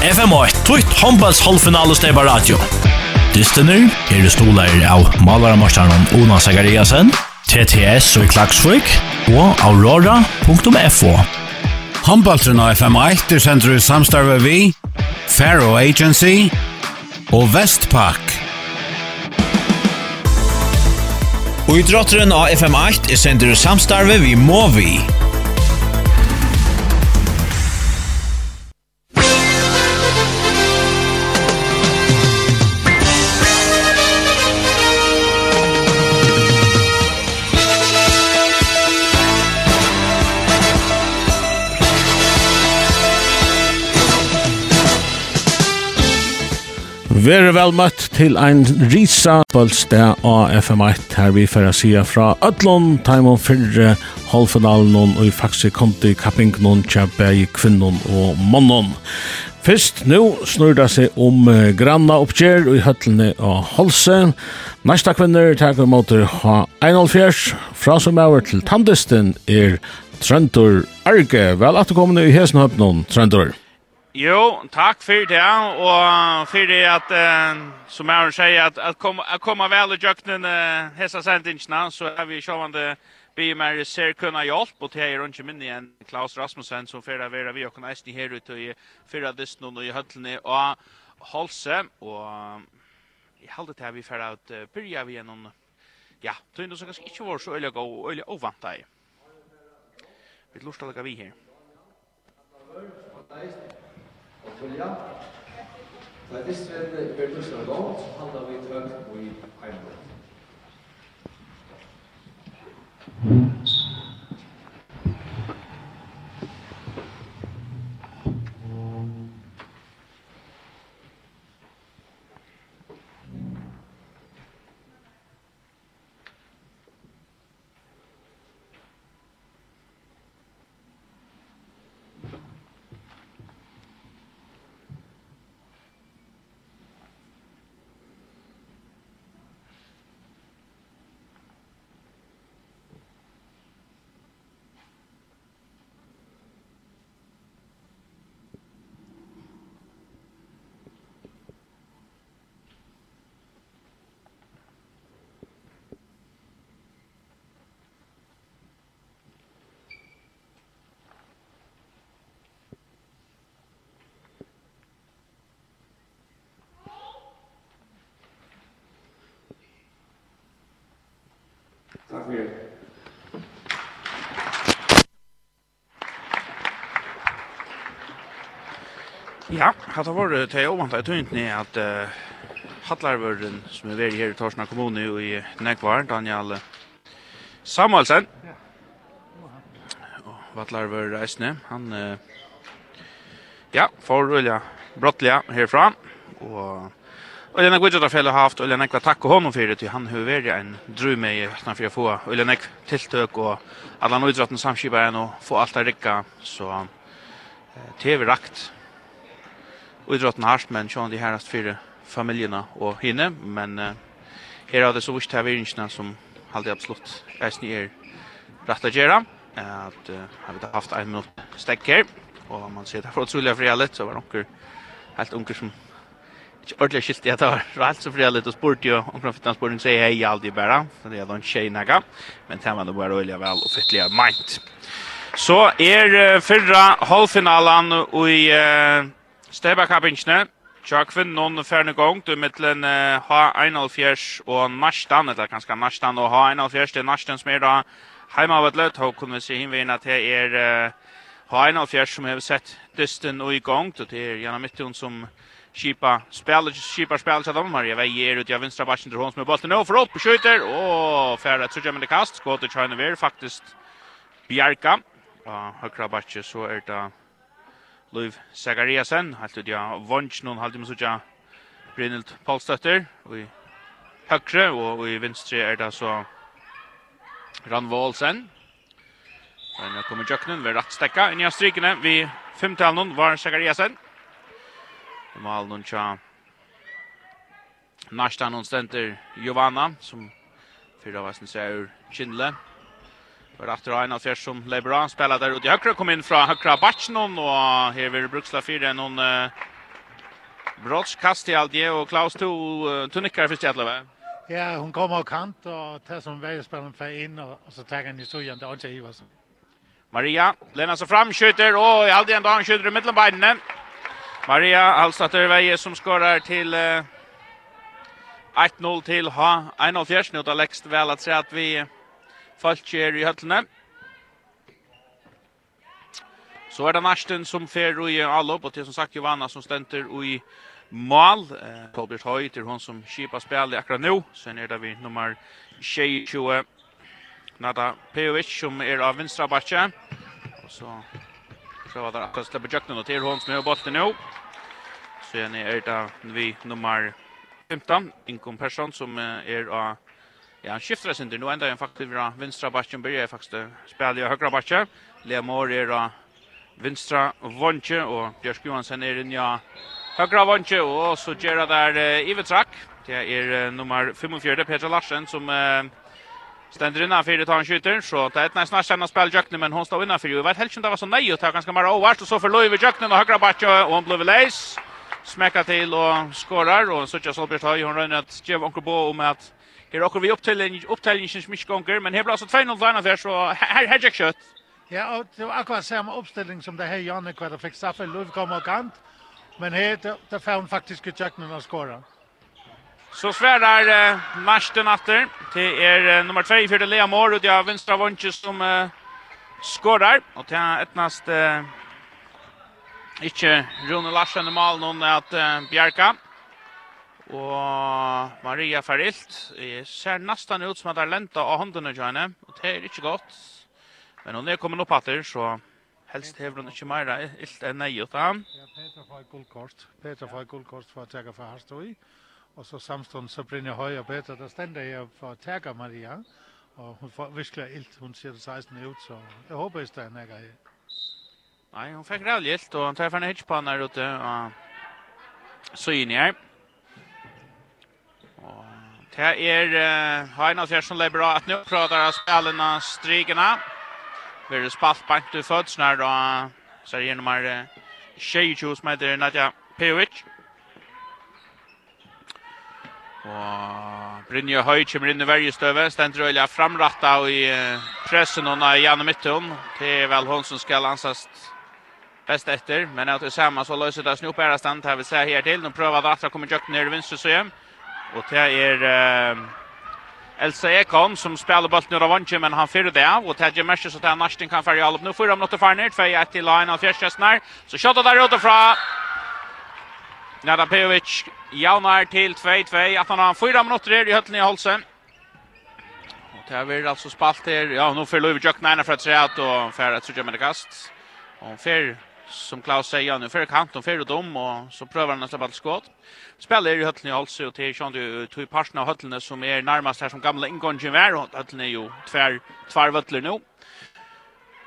FM8, tvitt håndballs halvfinale steba radio. Dystener, her er stoler av malaramarsjarnan Ona Sagariasen, TTS og Klagsvik, og aurora.fo. Håndballtrun av FM8 er sendt ut samstarve vi, Faro Agency og Vestpak. Og idrotteren av FM8 er sendt ut samstarve vi Movi. Vere vel møtt til ein risa bølsteg av FM1 her vi fyrir sida fra Ødlund, Taimon Fyrre, halvfinalen og i faktisk konti kapping noen kjabbe i kvinnon og mannon. Fyrst nu snur det seg om granna oppgjør i høtlene av Holse. Næsta kvinner takker mot ha 1,5 fra som er til tandisten er Trøntor Arge. Vel at du kommer i hesen høpnån, Trentor. Jo, tack för det och för det att uh, som jag säger att att komma at komma väl i jöknen uh, hessa sendingsene, så er vi sjövande vi mer ser kunna hjälp och det er ikke minne en Klaus Rasmussen som för att vi och kunne eisne her ute i förra dess og i höllen och Holse och i halde det här vi för uh, börja vi gjennom, ja, tror inte så kanske inte var så öliga och öliga ovanta i. Vi lustar lägga vi här. Thank you og tullja. Da distren ber tusen og lov, så handler vi tøk og i heimen. Thank you. Takk for det. Ja, hatt har vært til ovant av tungt ni at uh, Hallarvøren som er veri her i Torsna kommune og i Nekvar, Daniel Samuelsen. Ja. Og Hallarvøren reisne, han uh, ja, får rulla brottliga herfra og Och Lena Guidja där har haft och Lena Ekva tack honom för det han hur är en dröm med utan för att få och Lena Ekva tilltök och alla nöjdrotten samskipar en och få allt att räcka så TV rakt och idrotten harst men sjön de härast för familjerna och hinne men här har det så vist här vinsterna som hade absolut är snier rätt att göra att har vi haft en minut stäcker och man ser det för otroliga frihet så var det helt unker som ordentlig skilt jeg tar. Alt så for jeg litt og spurt jo om fra fyttan spurning, så hei aldri bare, for det er noen tjej naga, men det var det bare øyelig vel og fytlig av meint. Så er uh, fyrra halvfinalen i uh, Stebakappingsene, Tjakvinn, noen ferne gong, du mittelen uh, H1-4 og Narstan, eller kanskje Narstan og H1-4, det er Narstan som er da heimavedlet, og kunne vi se hinveien at det er uh, H1-4 som har sett dysten og i gong, og det er gjennom midtelen som uh, Kipa spelar Kipa spelar så där Maria. Vejer ut i vänstra backen till hon med bollen och för upp skjuter och färra tredje med kast. Skott till China Ver faktiskt Bjarka och högra backen så är det Luv Sagariasen helt ut ja vunch någon halvtimme så ja Brynhild Paulstötter och i högra och i vänstra är det så Ran Wolsen Men kommer Jöknen rätt stäcka in i strikene. Vi femtalen var Sagariasen. Mal og tja. Nastan hon center Giovanna, som fyra vasen ser Kindle. Og efter Aina Fjers som LeBron spelar där och i kom in från høyre Batsjnån, och här vill Bruksla 4 noen uh, brottskast i allt och Klaus to uh, tunnikker för Stjärtlöv. Ja, hon kommer av kant, och tar som vägspelaren för in och, och så tar han i sugen till Olja Ivarsson. Maria, lämnar så fram, skjuter, och i allt igen då han skjuter i middelbeinene. Maria Alstatter Veje som skorar til uh, 1-0 til H. 1-0 fjärs nu då lägst väl att säga att vi falskjer i höllene. Så er det Narsten som fer i allop, og til som sagt Johanna som stenter i mal. Eh, Kolbjørn Høy til hon som skipa spil akkurat nå. Sen er det vi nummer 22, Nada Pejovic som er av vinstra Batje. Og så prøver det akkurat slipper jøkken og til hon som er bolten nå. Så igjen er det vi nummer 15, Inkom Persson, som er av Ja, han skifter sin nu ända han faktiskt från vänstra backen börjar faktiskt spela i högra backen. Lemor är då vänstra vonche och Björk Johansson är in ja högra vonche och så gör där eh, Ivetrak. Det är uh, nummer 45 Peter Larsen som uh, stender innan fyrir tar han skyter, så det är ett nästan känna spel Jökne men hon står innan för Jeg vet helt om det var så nej och tar ganska mer overst, och så förlorar vi Jökne og högra backen och hon blev läs smäcka till och skorar och så tjänar Solbjörn har ju hon rönn att ge onkel bo om att Her åker vi upp till en upptällning som men här blir alltså 2-0 til för så här her jag kött. Ja, och det var akkurat samme uppställning som det här Janne kvar fick straffe Löv kom och kant. Men her det, det får hon faktiskt göra när hon skorar. Så svärar uh, Marsten Atter Det är uh, nummer 2 i fjärde Lea Mårud, ja, vänstra vånche som uh, skorar. Och det är ett näst... Ikke Rune Larsen i mål hon at uh, Bjerka. Og Maria Ferilt ser nesten ut som at det er lenta av hånden i henne. Og det er ikke godt. Men hun er kommet opp etter, så helst hever hun ikke mer ilt enn nei ut av Ja, Peter får gullkort. Peter får gullkort for å tega for Harstoi. Og så samstånd så brinner høy og Peter. Der stender jeg for å tega Maria. Og hun får virkelig ilt. Hun ser 16 ut, så jeg håper ikke det er nei Nei, hon fikk rævlig gilt og han tar for en hitch på han der ute og så in her. Og det er uh, Heina Fjers som lägger bra at nå prater av spelarna strigarna. Vi är spalt bankt inte föds när då så är det nummer 22 som heter Nadja Pejovic. Og Brynja Høy kommer inn i vergestøve, stender øyla framratta i uh, pressen hon i Janne Mittun. Det er vel hon som skal ansast bäst efter men att tillsammans så löser det snopp är stant här vi ser här till. Nu prövar att att komma jukt ner i vänster så och det är Elsa Ekholm som spelar bollen ur avanche men han fyrir det av. Och Tedje Mercer så att Narstin kan färja upp. Nu fyra minuter för ner för till line av fjärstjästnar så skottar där utifrån Nada Pejovic. Jaunar till 2-2 att han har fyra minutter i höllen i Holsen och det är alltså spalt här. Ja nu för Löv Jöknarna för att säga att och för att suga med kast och för som Klaus säger nu för kant och för dom och så prövar han att släppa ett skott. Spelar i höllen i Halse och till Sean du tog parten av höllen som är närmast här som gamla ingången var och höllen är ju tvär tvär vötler nu.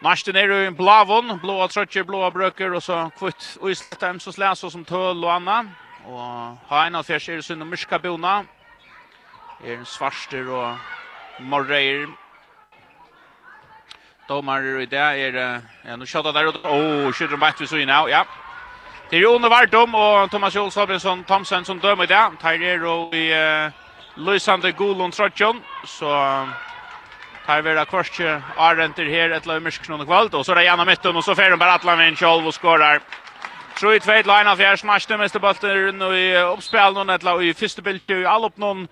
Nästa ner i en blavon, blåa trötter, blåa bröker och så kvitt och i slättem så släs så som töl och annan. Och ha en av fjärs är det synd och myrska bona. Är en svarster och morreir Domar i det er, ja, nu skjøtta der, og oh, skjøtter bætt vi så inn av, ja. Det er Jon Vardom og Thomas Jols Robinson Thomsen som dømer i det. Tar er og i uh, Lysande Golon Trotjon, så tar vi da kvarske Arenter her et løy myrsk noen kvalt, og så er det gjennom midten, og så fer hun bare atlan med en kjolv og skårer. Tror i tveit, Leina Fjers, nærste mesterbalter, og i oppspillen, og i første bildet, og i all opp noen,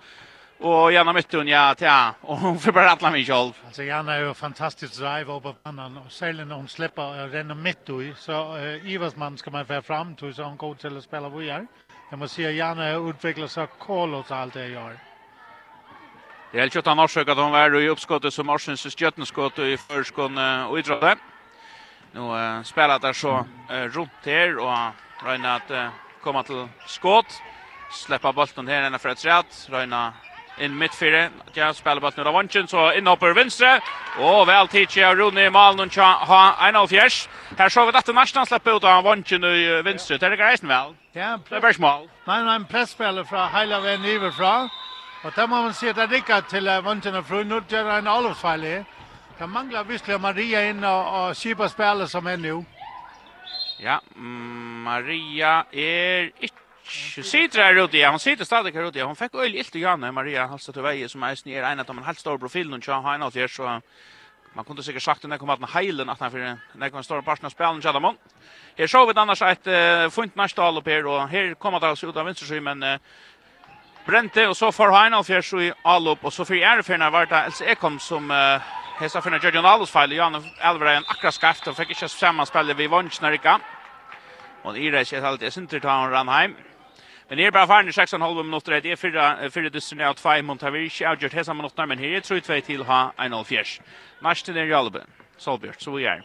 Och Janna mötte ja till ja och hon får bara alla mig själv. Alltså Janne är ju fantastisk drive över banan och sällan hon släpper och renner mitt i så uh, Iversman ska man vara fram till så hon går till att spela vidare. Jag måste säga Janna utvecklar sig kolossalt det gör. Det er ju han har att var i uppskottet som Arsens stjärnskott i förskon och i drömmen. Nu uh, spelar det så uh, rundt her, og och at uh, komme till skott. Släppa bollen här ena för ett rätt in midtfire. Ja, spelar bort nu av vanchen så inhopper venstre. Och väl tidigt av Rune Malen och ha en av fjärs. Här så vi att det nästan släpper ut av vanchen i venstre. Det är grejsen väl. Ja, det är bara smal. Nej, nej, en pressspelare från hela vägen överifrån. Och där man ser det rickar till vanchen och frun. Nu gör en Olofsfall här. Det manglar visst Maria in och, och Kipa spelare som är nu. Ja, Maria är inte Hon sitter här ute, ja. Hon sitter stadigt här ute, ja. Hon fick öl illt och Janne Maria Halstad och Veje som är ner en av de helt stora profilen och har en av er så man kunde säkert sagt när kommer att heilen att han för när kommer stora parten av spelen så man. Här såg vi annars ett uh, fint nästal upp här och här kommer det alltså ut av vänster men uh, Brente och så får han av fjärs i upp och så för är förna vart det alltså Ekom som uh, Hesa finna Jordan Alves fel, Jan Alvarez akkurat skaft och fick inte samma spel vid Vonsnarika. Och det är alltid Sintertown Ranheim. Men är bara farne 6,5 minutter, det är fyra, fyra dyssen av 5 mot inte avgjort hesa minutter, men här är trøyt vei till ha en halv fjärs. Nästa är Jalbe, Solbjørt, så vi är.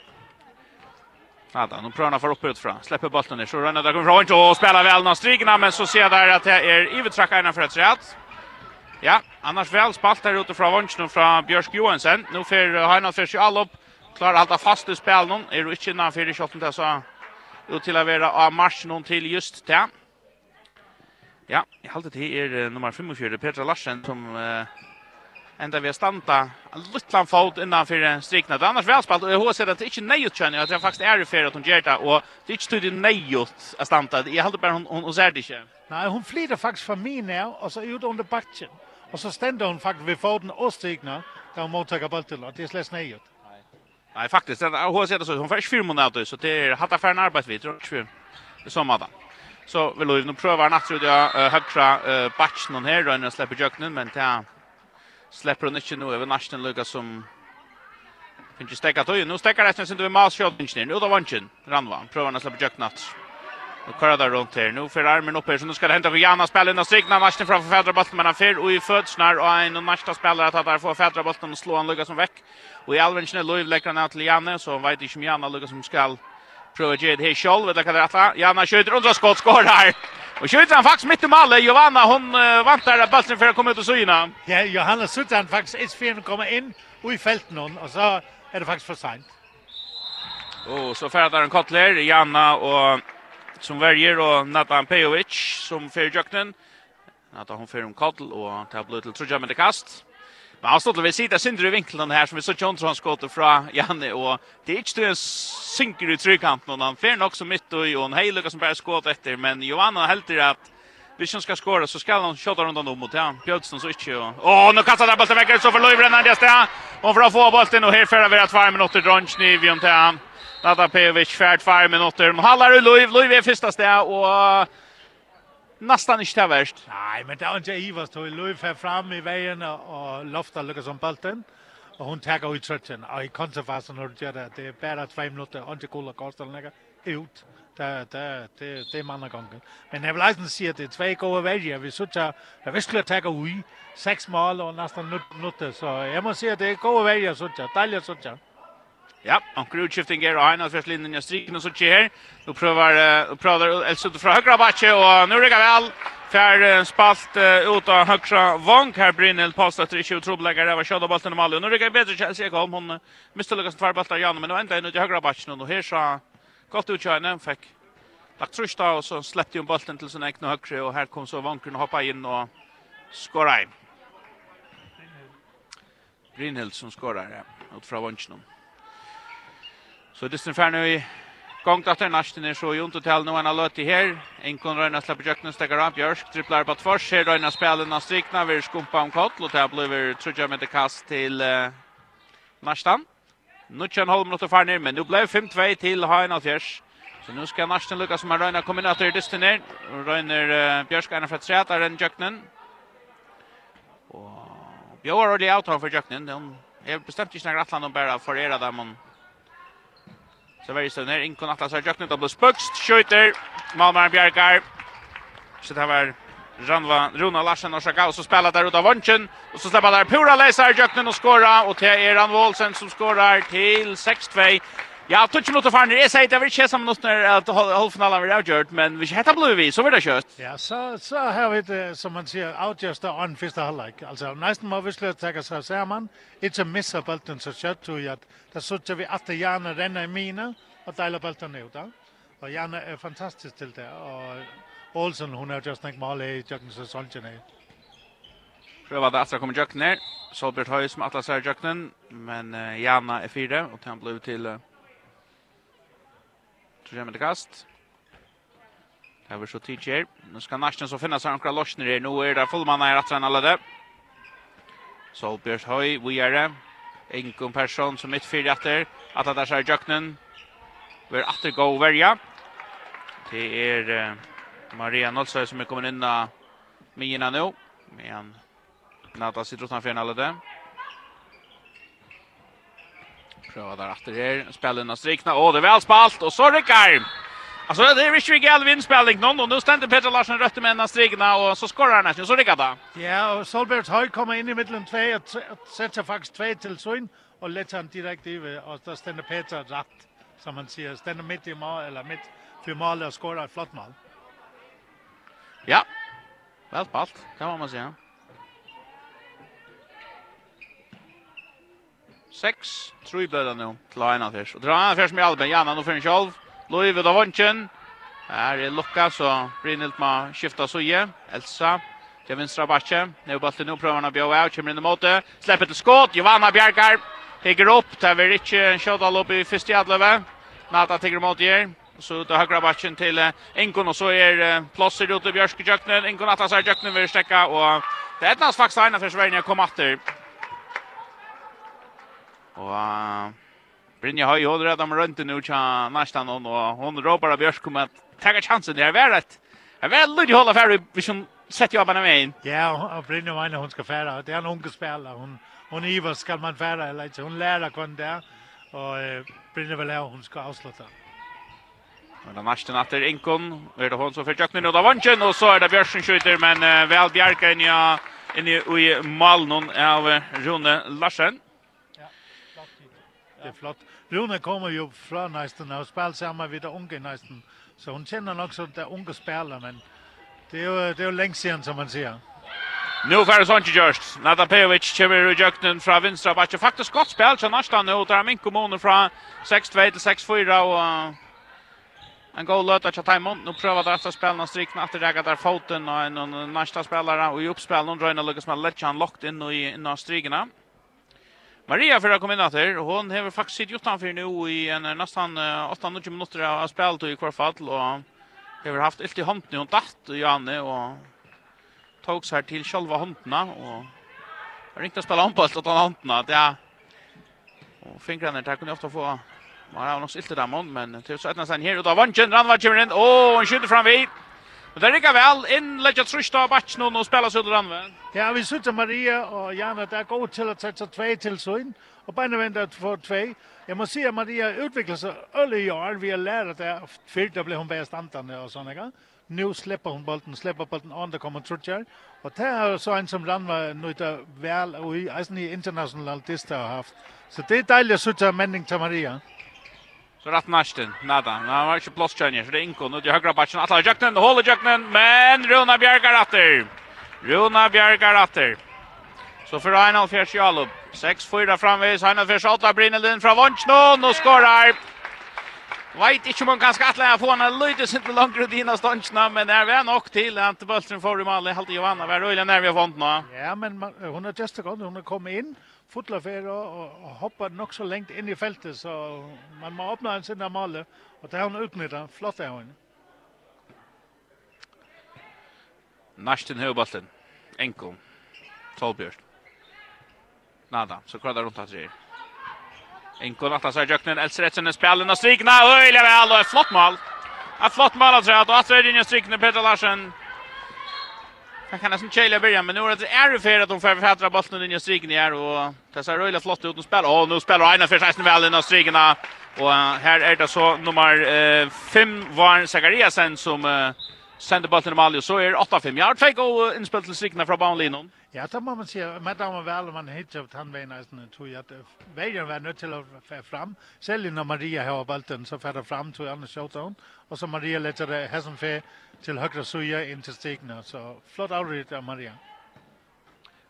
Ja då, nu prövar han för oppe utfra, släpper bollen ner, så Rønne det. kommer inte Hint og väl vel nå men så ser jag där att det är ivetrack ena för ett rätt. Ja, annars väl spalt der ute från Hint från Björsk Johansson. Johansen, får han Heinald Fers i all Klarar att hålla fast i spelen, Är du inte innan för i kjolten där så ut till att vara av marsch någon till just det. Ja, jeg halte til er uh, nummer 45, Petra Larsen, som uh, enda vi har standa en luttlan fot innanför strikna. Det annars välspalt och jag sett att det inte nejut känner jag att jag faktiskt är för att hon gör det och det är inte tydligt nejut att standa. Jag håller bara hon, hon, hon ser det inte. Nej, hon flyter faktiskt från min här och så ut under backen. Och så ständer hon faktiskt vid foten och strikna där hon mottager bulten och det är släst nejut. Nej, Nej faktiskt. Hon ser det så. Hon får inte fyra månader så det är hatt affären arbetsvitt. Det är som att Så vi lov nu pröva en att jag högra batchen hon här och släpper jöknen men ta släpper hon inte nu över nästan lucka som finns ju stäcka då nu stäcker det sen till Mars shot ingen nu då vanchen Ranvan prövar att släppa jöknen Nu kör där runt här. Nu för armen upp här så nu ska det hända för Janna spelen och strikna matchen framför Fädrabolten men han fyr och i födsnar och en nästa spelare att där får Fädrabolten och slå han Lucas som veck. Och i Alvinchen är Louis lägger han till Janne så vet inte om Janna Lucas som skall pröva ge det här själv vet jag kan rätta. Janna skjuter under skott skorar. Och skjuter han faktiskt mitt i målet. Johanna, hon uh, vantar bollen för att komma ut och syna. Ja, Johanna Sutton faktiskt ett för att komma in och i fältet någon och så är det faktiskt för sent. Och så färdar en Kotler, Janna och som väljer och Nathan Pejovic som för Jöknen. Nathan hon för om Kotl och tar blöt till Trudja med det kast. Men han stod vid sidan synder i vinkeln här som vi så tjont han skåter från Janne och det är inte en synker i tryckkanten och han färn också mitt och en hejluga som bara skåt efter men Johanna helter i att Hvis han skal skåre, så skal han kjøtta rundt om mot han. Bjødsen så ikke. Åh, oh, nå kastar han bolten vekker, så får Løyvren han det. Og for å få bollen, og her fører vi at 2 minutter drønnsny vi om til han. Nata Pejovic, fært 2 minutter. Men hallar i Løyv, Løyv er første sted, og nästan inte det värst. Nej, men det var inte Ivas tog Löf här fram i vägen och loftar lyckas som bulten. Och hon tackar ut trötten. Och i konservasen hör jag det. Det är bara två minuter. Och inte kolla kostar lägga ut. Det, det, det, det är många gånger. Men jag vill inte säga att det är två goda vägar. Vi sitter och vi skulle tacka ut. Sex mål och nästan minuter. Så jag måste säga att det är goda vägar. Dejligt sitter. Ja, och utskifting her, och han har først linjen i striken, och så ikke här. Nu prøver, uh, prövar Elsut från högra backe och nu rycker väl för uh, spalt uh, ut av högra vank här Brynhild passar till det ikke. Det var kjød av i Malmö. Nu rycker bättre Chelsea Kjelsi Hon Hun uh, mistelykkes til tverrbalter men nu enda inn i högra backe. Nu här så godt ut kjøyne. fick lagt trus da, og så släppte hon bollen till sin egen høyre. och här kom så vonkeren hoppa in och og in. Brynhild som skorar, ja, ut från vongene. Så dysten fær nu i gång att den nästa ner så ju till nu har låtit här. En kon Röna släpper jöknen stäcker upp Björsk tripplar på tvårs här Röna spelen av strikna vi skumpa om kott och det blir tror med det kast till uh, nästan. Nu kan Holm något far ner men nu blev 5-2 till Hainas Fjärs. Så nu ska nästan Lucas som Röna komma in att det dysten ner. Röna uh, Björsk ena för träta den jöknen. Och Björk har det out för jöknen. De är bestämt inte att Atlant bara för era där man Så var det stund her. Inkon Atlas har jøknet og blir spøkst. Skjøyter. Malmaren Bjergar. Så det var Ranva Runa Larsen och Sjaka och så spelar där utav vunchen, och så släpper där Pura Leisar Jöknen och skora och det är Ranva Olsen som skorar till 6-2 Ja, touch minutter farne. Jeg sier det vil ikke som noe når at halvfinalen blir avgjort, men hvis heter blir vi, så blir det kört. Ja, så så har vi det som man sier avgjort av en første halvlek. Altså nesten må vi slå takke seg sammen. Ikke missa bulten så kjørt tror jeg at da sitter vi at Janne renner i mine og deiler bulten ut da. Og Janne er fantastisk til det og Olsen hun har just nok mål i Jørgen Søljen. Prøva det Astra kommer Jørgen her. Solbert Høy som atlasar Jørgen, men Janne er fire og han blir til Så kommer med kast. Det här var så tidigare. Nu ska Naschen så finnas seg omkring lossner her. Nu är det fullmann här att träna det. Solbjørs Høy, vi er det. Ingen person som mitt fyra efter. Att det där så Jöknen. Vi er att gå och välja. Det är Maria Nolsøy som är kommit inn av mina nu. Men Nata sitter utanför en alla det. Prøva der efter her. Spelen har strikna. Åh, det er vel spalt. Og så rykker. Alltså det är Richard Gall vinspelning någon och nu ständer Peter Larsson rött med en strikna och så skorar han nästan så rycker det. Ja, och Solbergs hög kommer in i mitten två och sätter faktiskt två till Sund och lägger han direkt i och där ständer Peter rätt som man säger ständer mitt i mål eller mitt för mål och skorar ett flott mål. Ja. Väl spalt kan man säga. 6, tror blöda nu till en affärs. Och drar affärs med Alben, Janna nu för en själv. Louis av Vonchen. Här är Lucka så Brynhild ma skifta soje. Elsa till vänstra backen. Nu bollen nu prövar han Bjau out, kommer in i måte. Släpper till skott, Giovanna Bjergar. Higger upp, där vi inte en shot upp i första jadlöve. Nata tigger mot er. Så ut av högra backen till Ingon och så är plåser ut i Björskjöknen. Ingon atlasar Jöknen vill stäcka och det är ett faktiskt Aina affärs värden jag kom efter. Og uh, Brynja har jo allerede med rønte nå til nästan hon, og hon råper av Bjørsk om at takk chansen, det er vært et, det er veldig lydig holde ferdig hvis hun setter jobben med veien. Ja, og Brynja mener hun skal fære, det er en unge spiller, hun, hun iver skal man fære, eller ikke, hun lærer hvordan det er, og Brynja vil ha hun skal avslutte. Og da matchen är Inkon, er det hun som får kjøkken og da vannsjen, og så er det Bjørsen skjuter, men uh, vel bjerker inn i, i, i malen av Rune Larsen. Det är flott. Rune kommer ju från nästan och spelar samma vid det unga nästan. Så hon känner nog så det unga spelarna men det är ju det är ju länge sedan som man ser. Nu för sånt just. Nada Pejovic kommer i jöknen från vänstra backen. Faktiskt gott spel så nästan nu där min kommun från 6-2 till 6-4 och En god löt att ta emot. Nu prövar det efter spelarna strikna efter det där foten och en nästa spelare och i uppspel. Nu drar in och lyckas med Lechan lockt in i, in strikna. strikerna. Maria för att komma in åter. Hon har faktiskt sitt gjort för nu i en nästan 8-9 minuter av spelet i kvar fall och har haft ilt i handen hon datt i Janne och tog sig till själva hantna och har inte spela handboll åt han. Det är och fingrarna där kunde ofta få Man har nog ilt där men till så att han sen här och då vann Jan Ranvall kommer in. Åh, han skjuter fram vid. Men det rikker vel, inn legger trusht av batchen og spiller seg under. Ja, vi sitter Maria og Janne, det er god til å sette tvei til søgn, og bare venter for tvei. Jeg må si at Maria utvikler seg øl i år, vi har lært at fyrt ble hun bare standende og sånne gang. Nu släpper hon bollen, släpper bollen on det kommer trutjar. Och det er så en som Ranva nöjda vel, og i internationella dista har haft. Så det är dejligt att sitta menning till Maria. Så rätt nästan. Nada. Han har inte plåstkönjer. Så det är Inko. Nu det högra backen. Alla Jöknen. Håller Jöknen. Men Runa Bjergar atter. Runa Bjergar atter. Så för Reinald Fjärs Jalub. 6-4 framvis. Reinald Fjärs Atlar den från Vonchnon Och skorar. Vet inte om man kan skattla att få en lite sint långt ut innan ståndsna, men är väl nog till att Bölsen får i mål. Halt Johanna var röjliga när vi har fått Ja, men hon har just gått, hon har kommit in fotlafer og, och hoppa nog så långt in i fältet så man må öppna en sin mål och det har hon utnyttjat flott är hon. Nashton høyballen, Enkel. Tolbjörst. Nada, så kvar rundt runt att Enkom atlas er jøknen, Elser Etsen spelar och strikna. strikene, og är vel, flott mål. Et flott mål, att det og at strikna Peter Larsen, Han kan nästan chela börja men nu är det är det för att de får förbättra bollen in i striken här och det ser rullar flott ut och spelar. Och nu spelar Aina för 16 väl in i strikarna. Och här är det så nummer 5 var Zachariasen som sender bollen i mål och så är det 8-5 yard två och inspel till strikarna från banlinjen. Ja, det må man säga. Men det var väl man hittar upp han vägen nästan tror jag att vägen var nödt till att få fram. Säljer när Maria har bollen så får det fram till Anders Showdown och så Maria lägger det här som för till högra suja in till stegna så flott avrit av Maria.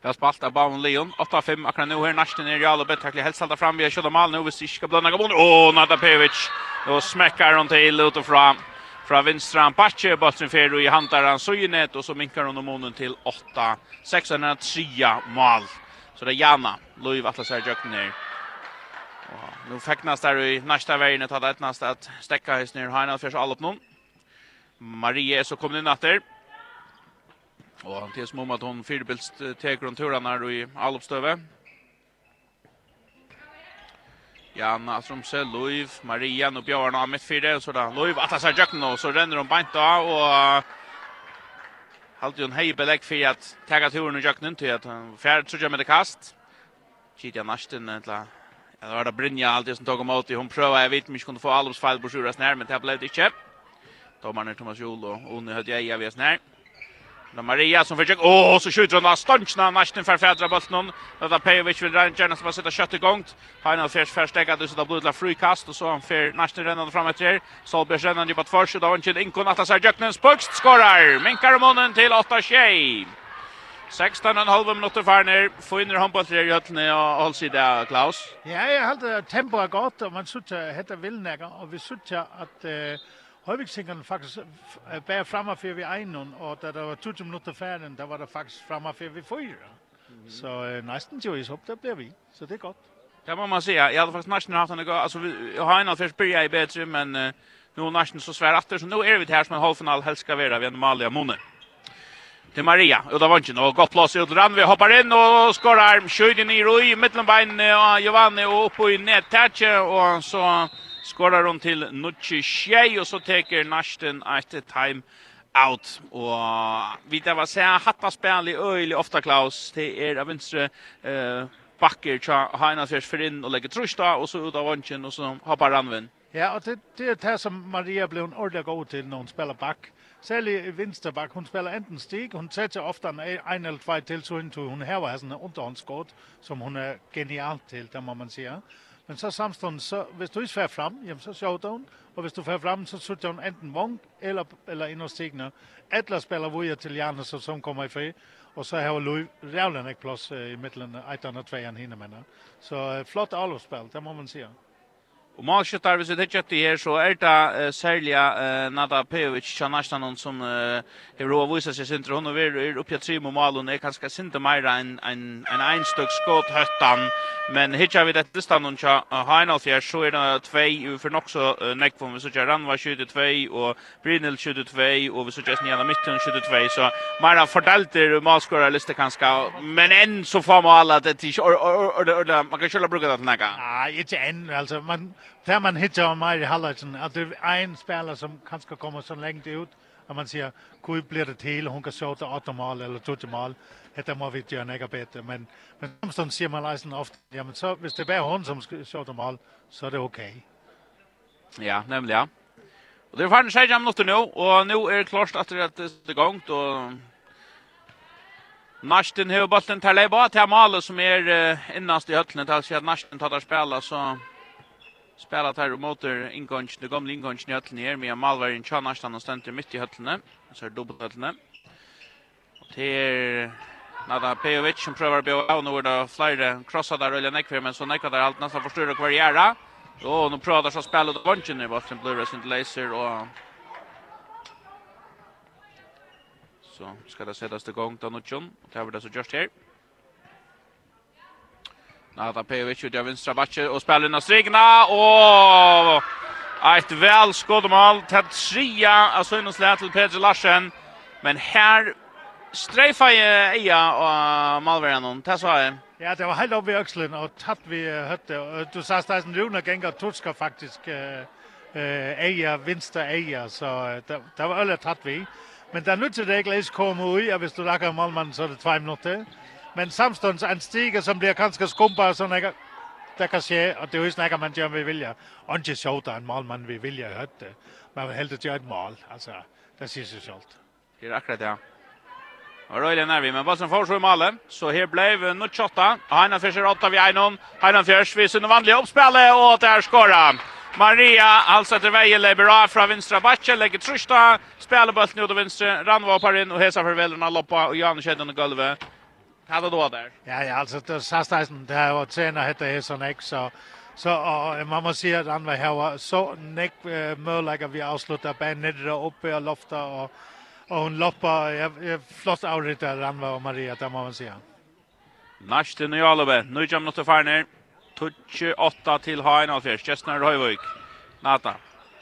Det har spalt av Baun Leon. 8-5 akkurat nu her. nästan er Jalo Bettakli. Helst halda fram. Vi har kjøla mål nu. Hvis ikke skal blanda gabon. Åh, Nada Pevic. Nå smekkar hon til ut og fra. Fra vinstra han Batje. Bøtsen fer i hantar han sujenet, Og så minkar hon om månen til 8-6-3 mal. Så det er Jana. Loiv Atlas her jøkken her. Nu feknast där i nästa vägen att Ta det nästa att stäcka hos ner Heinald för så all upp någon. Marie er så kommer in åter. Och han tills om at hon fyrbilst tar runt turen här i Alopstøve. Jan som Loiv, Maria och Björn har mitt fyra och så där. Loiv at han ser jacken och så ränner hun beint av och Halt hon hei belegg for at tagga turen i jacken til att han färd så med det kast. Kitja Nasten eller Ja, det var da Brynja alltid som tog om åt i. Hon prøvde, jeg vet om jeg kunne få Alvs feil på Sjuras nær, men det ble det ikke. Domarna Thomas Jol og Oni hade jeg av avs när. Då Maria som försöker åh oh, så skjuter hon av stanchna nästan för fjärde Det är Pejovic vill dra gärna som har sätta kött igång. Hanna först förstegga det så då blir det free och så han för nästan rännan fram efter. Solberg rännan ju på först och då han till inkon att sig Jöknens pucks skorar. Minkar månen till 8 tjej. 16 en halv minuter för ner. få inn handboll till i høttene og holde seg der, Klaus. Ja, jag jeg tempo är gott. Och man synes at dette vil nægge, vi synes att... uh, Højviksingerne faktisk bare fremme for vi egen, og da det var 20 minutter ferdig, da var det faktisk fremme for vi fyra. Mm. Så uh, nesten ju is upp det ble vi. Så det er gott. Det må man säga. Jag hade faktiskt nästan haft en gång. Alltså, jag har en först börja i bättre, men uh, nu är nästan så svär efter. Så nu är vi här som en halvfinal helst ska vara vid en malja. Till Maria, och det var inte något gott plats i Ullran. Vi hoppar in och skorar. Kjöjden i roi, mittelbein och Giovanni och upp i nättache. Och så skorar hon till Nucci Shea och så tar Nashton ett time out och vi där var så hatta spel i öjli ofta Klaus det er av venstre eh backer tja Heinas förs för in och lägger trusta och så ut av vanchen och så hoppar Ranven. Ja, och det det är det som Maria blev en ordentlig god till när hon spelar back. Særlig i vinsterback, hun spiller enten stig, hun setter ofte en, en eller tvei til, så hun, hun hever sådan en som hun er genial til, det må man sige. Men så samstånd, så, hvis du ikke får frem, jamen, så sjovt hun. Og hvis du får frem, så sutter hun enten vong eller, eller ind og Tegner. Atlas spiller vore til Janne, som, som kommer i fri. Og så har Louis Rævlen ikke plads i midten af 1 og 2 hende. Så flott avløbsspil, det må man sige. Og målskyttar, hvis vi ikke etter her, så er det uh, særlig uh, Nada Pejovic, Kjannarstanon, som uh, har råd viser seg sinter. Hun er, oppe i tre med målen, er kanskje sinter mer enn en, en einstøk skått høttan. Men hittar vi dette standen tja Heinald her, så er det tvei, for nok så uh, nekvom, vi sier Ranva 22, og Brynil 22, og vi sier Sniana Mitten 22, så mer enn fordelter målskåret liste kanskje, men enn så får man alle det til, man kan ikke bruke det til nekka. Nei, ikke enn, altså, man där man hittar av mig i att det är en spelare som kanske kommer så länge ut att man säger hur blir det till hon kan skjuta åtta mål eller två mål detta må vi göra något bättre men men samstånd ser man nästan ofta ja men så hvis det bara hon som skjuter mål så är det okej. Okay. Ja, nämligen. Och det är fan sig jam nu och nu är det klart att det är igång då Nasten har bollen till Leiba till Amale som är innast i höllen till att Nasten tar spela så spela här och motor ingången, det gamla ingången i höllen här med Malvarin Chanastan och ständer mitt i höllen. Så är dubbelt höllen. Och det Nada Pejovic som prövar bli av nu är det flera krossar där eller nekver men så nekvar där allt nästan förstör och variera. Och nu prövar så spelar det vunchen i vart den blue sin laser och Så ska det sättas gång då nu tjum. Det har vi det så just här. Nata Pejovic ut av vänstra backen och spelar in av Strigna och ett väl skådemål till trea av Sönnslä till Pedro Larsen. Men här strejfar ju Eja och Malveren och det sa jag. Ja, det var helt oppe i öxeln och tatt vi hötte. Du sa att en Rune tutska faktiskt Eja, vinstra Eja. Så det var öle tatt vi. Men det nutser det inte ens komma ut. Jag hvis du lackar Malman så det 2 minuter men samstånds en stiger, som blir ganske skumpa, så jeg, det kan skje, og det er jo snakker man gjør med vilje. Og ikke sjovt, er en mål man vil vilje hørt det. Man vil heldig gjøre et mål, altså, det sier seg sjovt. Det er akkurat ja. Og Røyle er vi, men bare som får så i malen, så her ble nå tjotta. Heinan Fjers er åtta vi einom, Heinan Fjers vi sunne vanlig oppspillet, og det er skåret. Maria, altså etter veien, leber av fra vinstra bakke, legger trusta, spiller bøtten ut av vinstre, Ranva og Parin, og hesa farvelen av Loppa, og Jan Kjedden og gulvet. Hade då där. Ja, ja, alltså det Sastaisen där var tränar hette heter X så så och man måste säga att han var här så näck möjliga vi avslutar på nedre uppe och lofta och och hon loppa jag flott outrit där han var och Maria där man måste säga. Nästa nu Alve, nu kommer något för ner. Touch 8 till Hain Alfjärs, Chestner Høyvøk. Nata.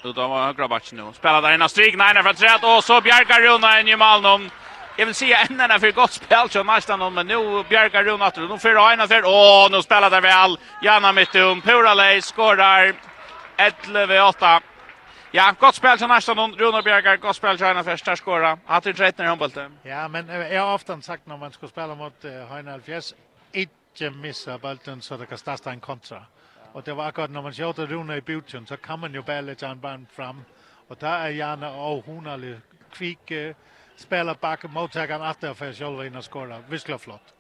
Då då var högra backen nu. Spelar där innan stryk, nej, för träd och så bjärgar Runa i Malmö. Jag vill säga en för gott spel så nästan men nu Bjärka Ron åter nu för en affär. Åh, nu spelar där väl. Janna Mittum Puralej skorar 11-8. Ja, gott spel så nästan någon Ron Bjärka gott spel så en affär där skora. Att det rätt när bollen. Ja, men jag har ofta sagt när man ska spela mot Heinal Fjärs inte missa bollen så det kan starta en kontra. Och det var akkurat när man skjuter Rune i buten så kan man ju bara lägga en band fram. Och där är Janna och hon är kvick spelar backen mottagaren efter för Kjolin och skorar. Visst flott.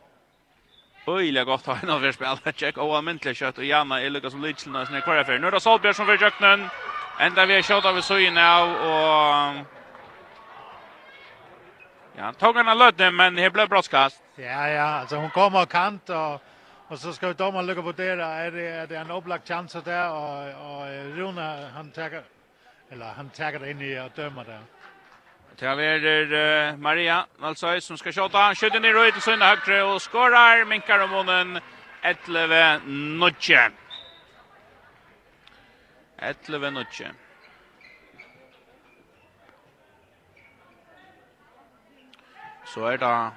Öjla gott har han av spela check och amentlig kött och Janna är som Lichlen sen kvar för. Nu är det Solbjörn som för jöknen. Ända vi skjuter vi så in av och Ja, tog han lödde men det blev brottskast. Ja ja, alltså hon kommer kant och Och så ska de man lucka på det där. Är det, är det en upplagt chans där? Och, och Rune, han tar eller han tar det in i och dömer där. Det er uh, Maria Valsøy som skal skjøta. Han skjøter ned til Sønne Høgre og skårer. Minkar om månen 11-0. 11-0. Så er det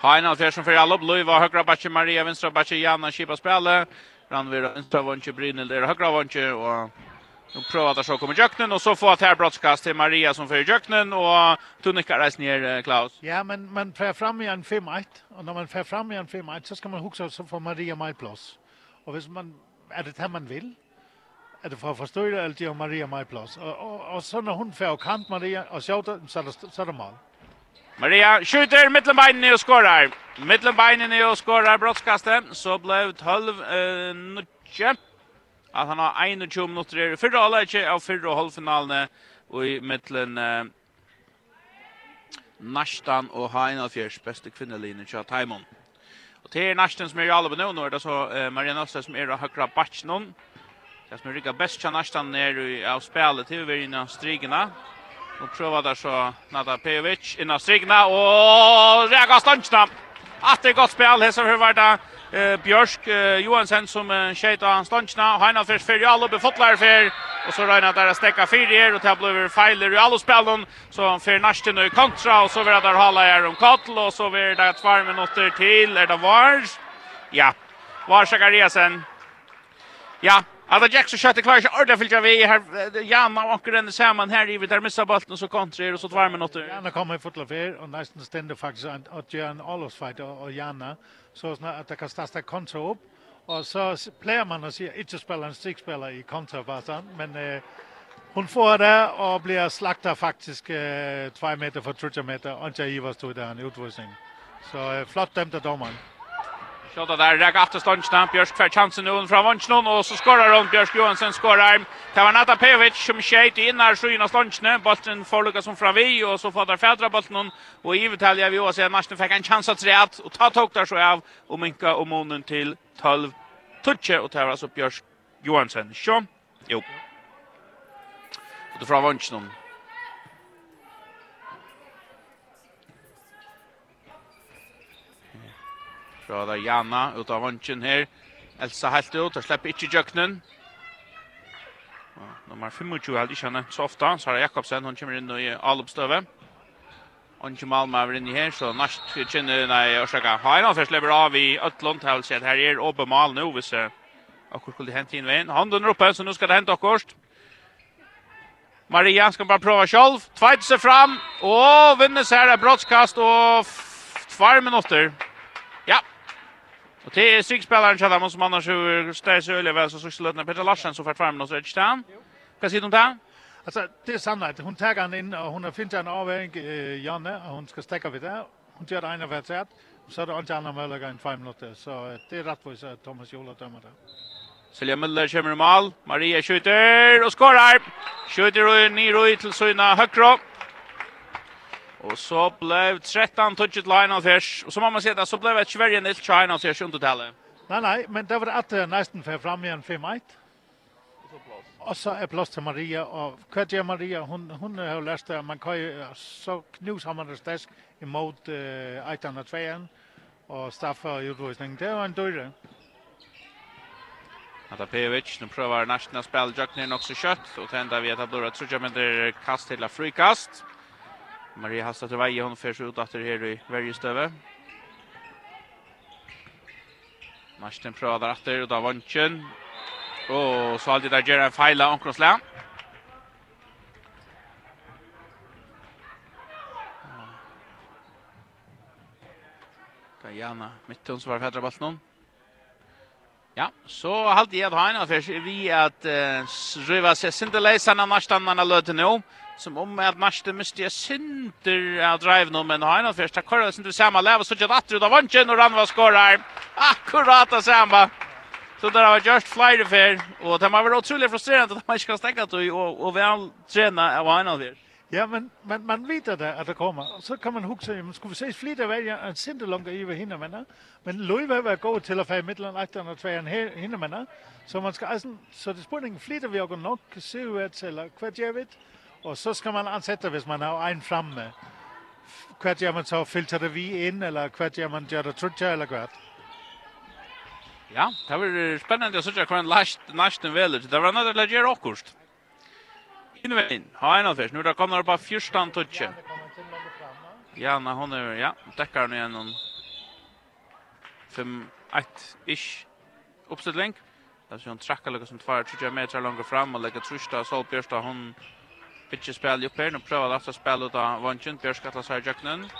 Hain Alfjær som fyrir allop, Luiva, Høgra Batje, Maria, Vinstra Batje, Janna, Kipa Spjale, Ranvira, Vinstra Vonsje, Brynil, Dere Høgra Vonsje, og Nu prövar att så kommer Jöknen och så får att här brottskast till Maria som för Jöknen och Tunika rejs ner Klaus. Ja, men man får fram igen 5-1 och när man får fram igen 5-1 så ska man huxa så får Maria mer plus. Och hvis man är det här man vill är det för att förstå det alltid om Maria mer plus. Och, och, och så när hon får kant Maria och så så så det mål. Maria skjuter mittenbeinen och skorar. Mittenbeinen och skorar brottskastet så blev 12 eh, at han har 21 minutter i fyrre halvleitje av fyrre halvfinalene og i midtelen eh, Nashtan og Haina Fjers, beste kvinneline til Taimon. Og til Nashtan som er i alveg nå, nå er det så eh, Maria Østre som er av høyre batsjen. Det som er rikket best til Nashtan er av spillet til vi er inne av strigene. Og prøver der så Nada Pejovic inne av strigene, og Rega Stansjna! At det er godt spill, hesser høyverda eh, Björsk eh, Johansson som eh, skjøt av hans lunsjene, og Heinald først fyrir alle, befotler fyrir, og så regner der å stekke fire her, og det blir feiler i alle spillene, så han fyrir nærsten i kontra, og så vil der hala her om kattel, og så vil det tvær minutter til, er det var? Ja, var Sakariasen. Ja, Alla Jackson skötte klar sig ordentligt fyllt vi i här Janna åker den samman här i vid där missar bollen och så kontrar och så tvär minuter. Janna kommer i fotla för och nästan ständer faktiskt att göra en Olofs fight och Janna så snart att det kan starta kontra upp och så plejer man att säga inte spela en stickspelare i kontra men eh, hon får det och blir slaktad faktiskt eh, 2 meter för 30 meter och inte Ivers stod där en utvisning. Så eh, flott dömt av domaren. Kjøtta der, rek aftur ståndsna, Bjørsk fer chansen nu fra vansjnån, og så skorar hon, Bjørsk Johansen skorar. Det var Nata Pejovic som skjeit inn her sjøen av ståndsna, bolten forlukka som fra vi, og så fattar fædra bolten hon, og i ivetalja vi også, Marsten fikk en chans at treat, og ta tok der så av, og minka om månen til 12 tutje, og det var altså Bjørsk Johansen. Sjå, jo. Og det fra vansjnån, fra Diana ut av vansjen her. Elsa helt ut, og slipper ikke jøkkenen. Nummer 25 helt ikke henne så ofte. Sara Jakobsen, hun kommer inn i Alupstøvet. Onki Malma er i her, så næst kjenner, nei, årsaka, Hainan først lever av i Øtlund, til å si at her er åpe mal nå, hvis akkur skulle hente inn veien. Hånden er oppe, så nå skal det hente akkurat. Maria skal bare prøve selv, tveit seg fram, og vinner seg her, brottskast, og tvær minutter. Och det är sex spelare som annars som annars så Stas Ölev så så slutna Peter Larsen så fort fram och så är det stan. Kan se de där? Alltså det är sannolikt. Hon tar han in och hon finner en avväg eh, Janne och hon ska stäcka vid det. Hon gör det ena för ett Så är det inte annan möjlighet än fem minuter. Så det är rättvist att Thomas Jola dömer det. Silja Müller kommer i mål. Maria skjuter och skorar. Skjuter och ner och till sina Höckro. Og så blev 13 touchet line av fish. Och så man se det, så blev det Sverige nil China av fish under talet. Nej nej, men det var att nästan för fram igen 5-1. Och så är plass till Maria och Katja Maria hon hon har läst att man kan jo så knusa man det stäsk emot eh, 802 og Staffa utrustning. Det var en dörr. Att Pevic nu prövar å spille jag ner också kött och tända vi att det blir ett så jag men det kast till frikast. Maria Hasta til veie, hon fyrs ut etter her i vergestøve. Marsten prøver etter, og da vantjen. Og så alltid der gjør en feil av Ankrosland. Gajana, midtun som var fædra ballen. Ja, så halte jeg at ha en, vi at uh, røyva seg sindelei, sanna narstan manna løte nå. Ja som om at Marsten miste jeg synder av drive nå, men har han først akkurat sin samme lev, og så gjør det ut av vannsjen, og Ranva skårer akkurat av samme. Så det har gjort flere fer, og det har vært utrolig frustrerende at man ikke kan stekke til og, og vel trene av han først. Ja, men, men man vet at, at det kommer, så kan man huske, jamen, skulle vi ses flere vælger en sinde langt i ved hende, men, men vil være god til at fære midtland, etter og tvære hende, men, så man skal, altså, så det spørger ingen flere vi har nok, se ud til, hvad gør vi? Och så ska man ansätta hvis man har en framme. Kvart gör man så filtrar det vi in eller kvart gör man gör det trutja eller kvart. Ja, det var spännande att se hur en last nästan väl. Det var något lägger akkurst. Invägen. Ha en av Nu där kommer bara fyrstan touchen. Ja, när hon är ja, täcker nu igen någon 5 1 ish uppställning. Där så hon trackar lika som 2 3 meter längre fram och lägger trusta så Solbjörsta hon Bitche spel upp här. Nu prövar Lasse spel ut av Vanchen. Björk ska ta sig jacken.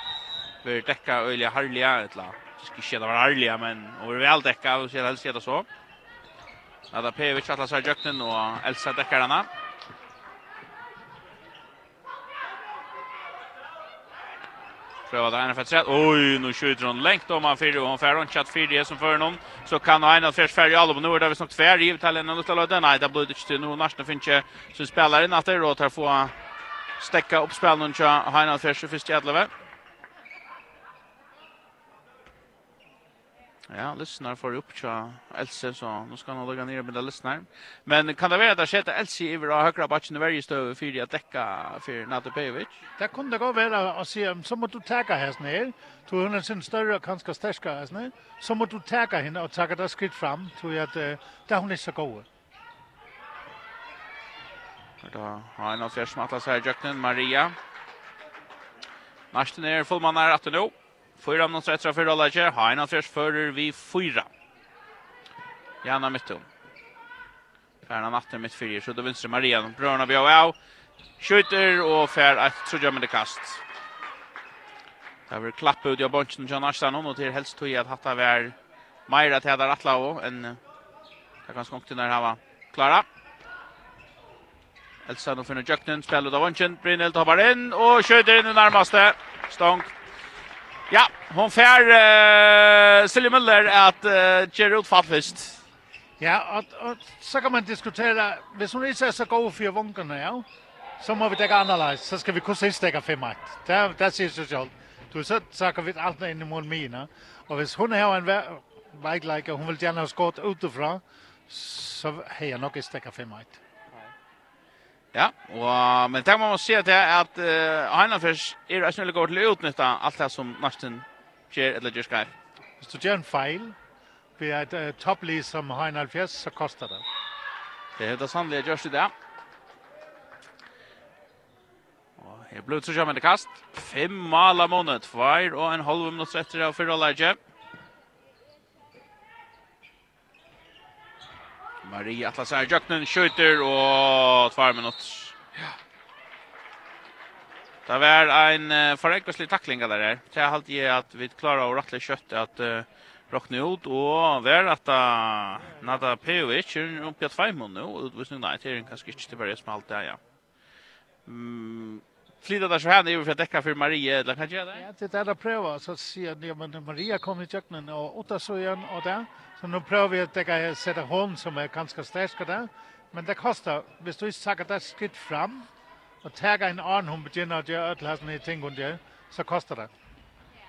Vi täcka öliga Harlia etla. Ska inte vara Harlia men och vi väl täcka och så helst så. Ada Pevic atlas har jacken och Elsa täcker den. pröva det här för tre. Oj, nu skjuter hon längt om han fyra och hon färd hon chatt det som för honom. Så kan han att först färdig alla på nu där vi snart tvär givet till en liten löda. Nej, det blir inte nu nästa finche så spelar in att det då tar få stäcka upp spelen och han har först först jävla 11. Ja, lyssnar får upp tja Else så nu ska han lägga ner med lyssnar. Men kan det vara att skete Else i vår högra backen i varje stöv för att täcka för Natopevic? Det kunde gå väl att se så måste du täcka här snäll. Du hon är sin större kanske stärska här snäll. Så måste du täcka henne och täcka det skritt fram tror jag att det hon är så god. Då har en av fjärsmattas här Jöknen Maria. Nästa ner fullmannar att nu. Fyra minutter etter fyra leger. Hain at først fører vi fyra. Janna Mittum. Färna natten mitt fyra. Så då vinster Maria. Bröna vi av. Skjuter och fär att så med det kast. Där var klappa ut jag bunchen John Ashton og til helst tog att hatta vär Maira till där Atlao en det kan skånka till när han var klara. Elsa nu finner Jöknen, spelar ut av bunchen, Brynhild hoppar inn, och skjuter in i närmaste. Stångt Ja, hon fær uh, Silje Møller att uh, gjøre ut fast Ja, og, og, så kan man diskutera, hvis hon inte är så god för vunkene, ja, så må vi dekke annerledes, så ska vi kunne sist däcka 5-1. Det, det sier seg selv. Du så saker vi allt i mot mine, Och hvis hon har en väg like hon vill gärna ha skott utifrån, så har jag nog inte däcka 5-1. Ja, og, men det man må si at det er at uh, Heinafers er det snillig over til å utnytte alt det som Narsten gjør eller gjør skar. Hvis du gjør en feil ved et uh, topplig som Heinafers, så koster det. Det er det sannlige gjørs i det. Og her ble det så kjømmende kast. Fem mal av måned, tvær og en halv minutter etter av fyrre leidje. Ja. Marie Atlasar Jöknen skjuter og tvær minutt. Ja. Det var en uh, forenkelslig tackling där där. Så jag halt ju att vi klarar att rattla kött att uh, rockna ut och väl att uh, Nada Pevic är uppe i fem nu och det visst nej det är kanske inte det bara smalt där ja. Mm flyttar där så här nu för att täcka för Maria eller kanske det. Ja, det där pröva så att se att Maria kommer i köknen och åtta så igen och där. Så nu prövar vi att täcka sätta home som är ganska starka där. Men det kostar, hvis du ikke tager det skridt frem, og tager en annen hun begynner at gjøre ødelassen i ting hun gjør, så koster det.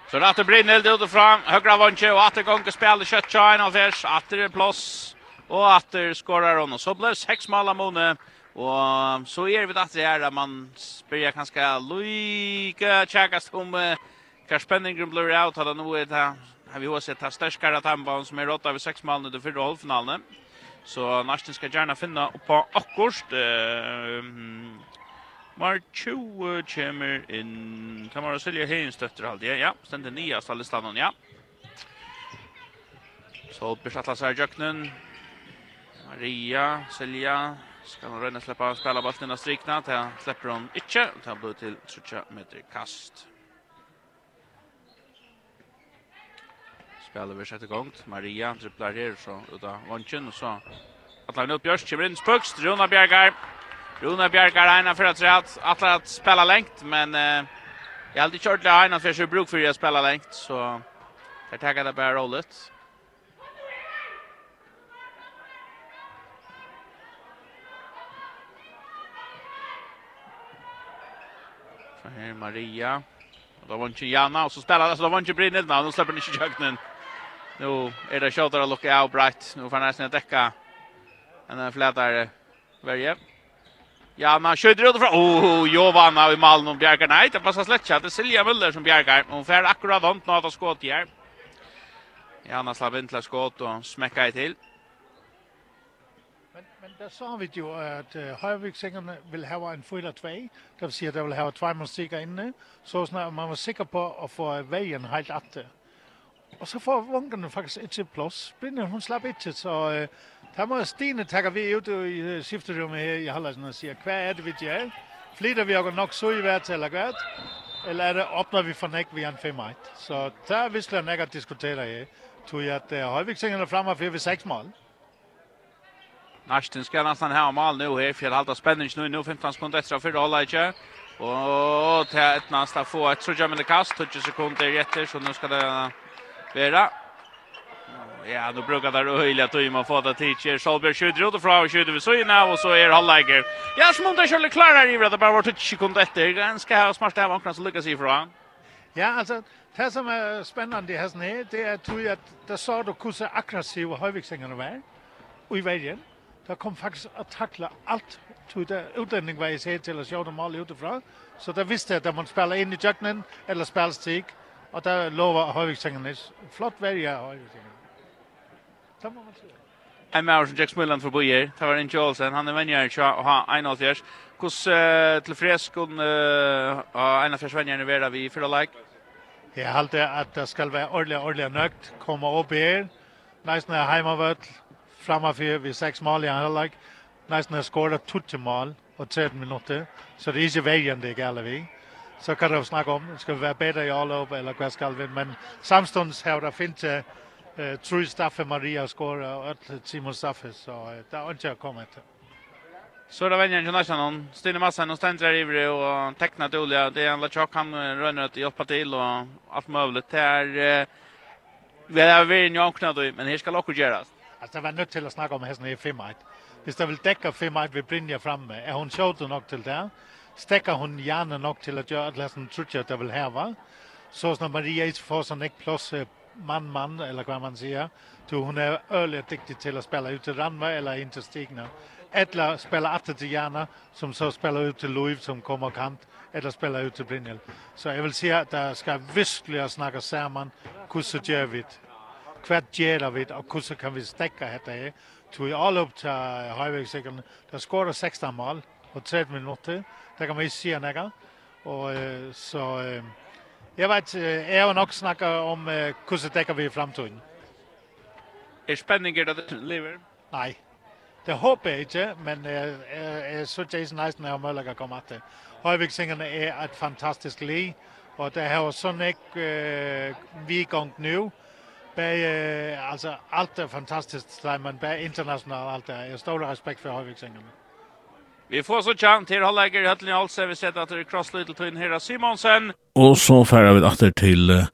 Så det Ratter Brynhild ut og fram, høyre vantje, og Atter Gonke spiller kjøttkjøren av vers, Atter er plass, og Atter skårer hun. Og så ble det seks mål av Mone, og så er vi det her, at man spiller kanskje lykke tjekkast om hva spenningen blir av, og nå er det har vi også sett sterskare tambaun som er rått over seks malene til fyrre halvfinalene. Så Narsten ska gärna finna på akkurst. Uh, Mar 20 kommer inn. Kan man sälja selge høyenstøtter halde? Ja, stendte nyast nya standen, ja. Så besatla seg Jöknen. Maria, Silja. Ska hon röna släppa spela bollen och strikna, til släpper hon inte. ikke, og til han blir til 30 meter kast. spelar vi sätter igång. Maria dribblar här så utan vanchen och så. Att lägga upp Bjørs kommer in spøks. Runa Bjergar. Runa Bjergar ena för att rätt att att spela längt men eh, jag har alltid kört det ena för att bruk för att spela längt så jag takker det bara rollet. Så her Maria. Och då var inte Janna och så spelar det, så da var inte Brynildna, og nå släpper ni ikke kjøkkenen. Nu är det shoulder att lucka av bright. Nu får nästan täcka. En flätar varje. Ja, man skjuter ut från oh Jovanna i Malmö och bjärkar. Nej, det passar slett inte. Silja Müller som bjärkar. Hon får akkurat ont något av skott här. Janna slapp in till skott och smäcka i till. Men men där sa vi ju att uh, Højviksingerne vill ha en fyra två. Det vill säga det vill ha två mål inne. Så snart man var säker på att få vägen helt att. Og så får vunkerne faktisk ikke plass. Brynne, hun slapp ikke, så uh, der må Stine takke vi ut i skifterummet her i Hallersen og sier, hva er det vi gjør? Flyter vi og nok så i hvert eller hvert? Eller er det åpner vi for nek vi en 5-1? Så der er visst nek at diskutere her. Tror jeg at øh, Højviksingerne fremme for vi 6 mål. Narsten skal nästan ha mål nu här för halta spänning nu nu 15 sekunder efter för hålla inte. Och till ett nästa få ett så jag kast 20 sekunder efter så nu ska det Vera. Ja, nu brukar det öjliga tumma få det teacher Solberg skjuter ut och från skjuter vi så in och så är halvläger. Ja, som inte skulle klara det i det bara vart 20 sekunder efter. Ganska här smarta här vankna så lyckas ifrån. Ja, alltså det som är spännande i hästen här, det är tror jag att det sa då kusse aggressiva höjviksängarna var. Och i vägen, där kom faktiskt att tackla allt tog det utlänning var i sig till att sjå dem alla utifrån. Så det visste jag att man spelar in i jöknen eller spelar stig. Og der lover Højviksengenes. Flott vælger af Det må man sige. En med som Jack Smilland for Bojer. Det var en Jolsen. Han er venjer i og har 71. Hos uh, til freskon uh, og 71 venjer nu er vi for like. Jeg halte at det skal være ordentlig, ordentlig nøgt. Komme opp her. Nästan er heimavøtt. Framme for vi seks mål i andre Nästan Nesten er skåret 20 mål og 13 minutter. Så det er ikke veien det gäller vi så kan det jo snakke om, skal vi være bedre i overløb, eller hvad skal vi, men samstånds har der fint eh uh, True Staffe Maria score, og uh, Simon Staffe, så uh, der er ikke at. Så er det venner international. Stine Madsen og i Rivre og Tekna Dolia. Det er en Lachok, han rønner at hjelpa til og alt mulig. Det er... Vi er veldig njankna då, men her skal okkur göras. Alltså det var nødt til å snakke om hesten i 5-1. Hvis det vil dekke 5-1 vi brinner framme, er hun sjått nok til det? stäcker hon gärna nog till att göra att en trutja det vill här va. Så när Maria är får sån ek plus man man eller vad man säger. Du hon är öligt duktig till att spela ut till Ranva eller inte Stigna. Eller spela åter till Jana som så spelar ut till Louis som kommer kant eller spela ut till Brynjel. Så jag vill säga att det ska visstliga snacka samman hur så gör vi det. Kvart gör vi det och hur så kan vi stäcka detta här. Tog jag all upp till Højvæksikkernen. det scorer 16 mål på 30 minutter. Det kan man ju se nækker. Og så eh jag vet, jeg og nog snakker om hur så täcker vi i fremtiden. Er spændingen det lever? Nej, det hoppas jag inte, men øh, är så Jason Eisen jag mulig kommer att det. Højviksingerne er et fantastisk lig, og det har sådan ikke uh, vi gang nu, Bag, uh, altså, alt er fantastisk, men bag internationellt alt er. Jeg har stor respekt for Højviksingerne. Vi får så tjan til halvleger i Høtlen i Alse. Vi ser at det er cross little twin her Simonsen. Og så færer vi etter til uh,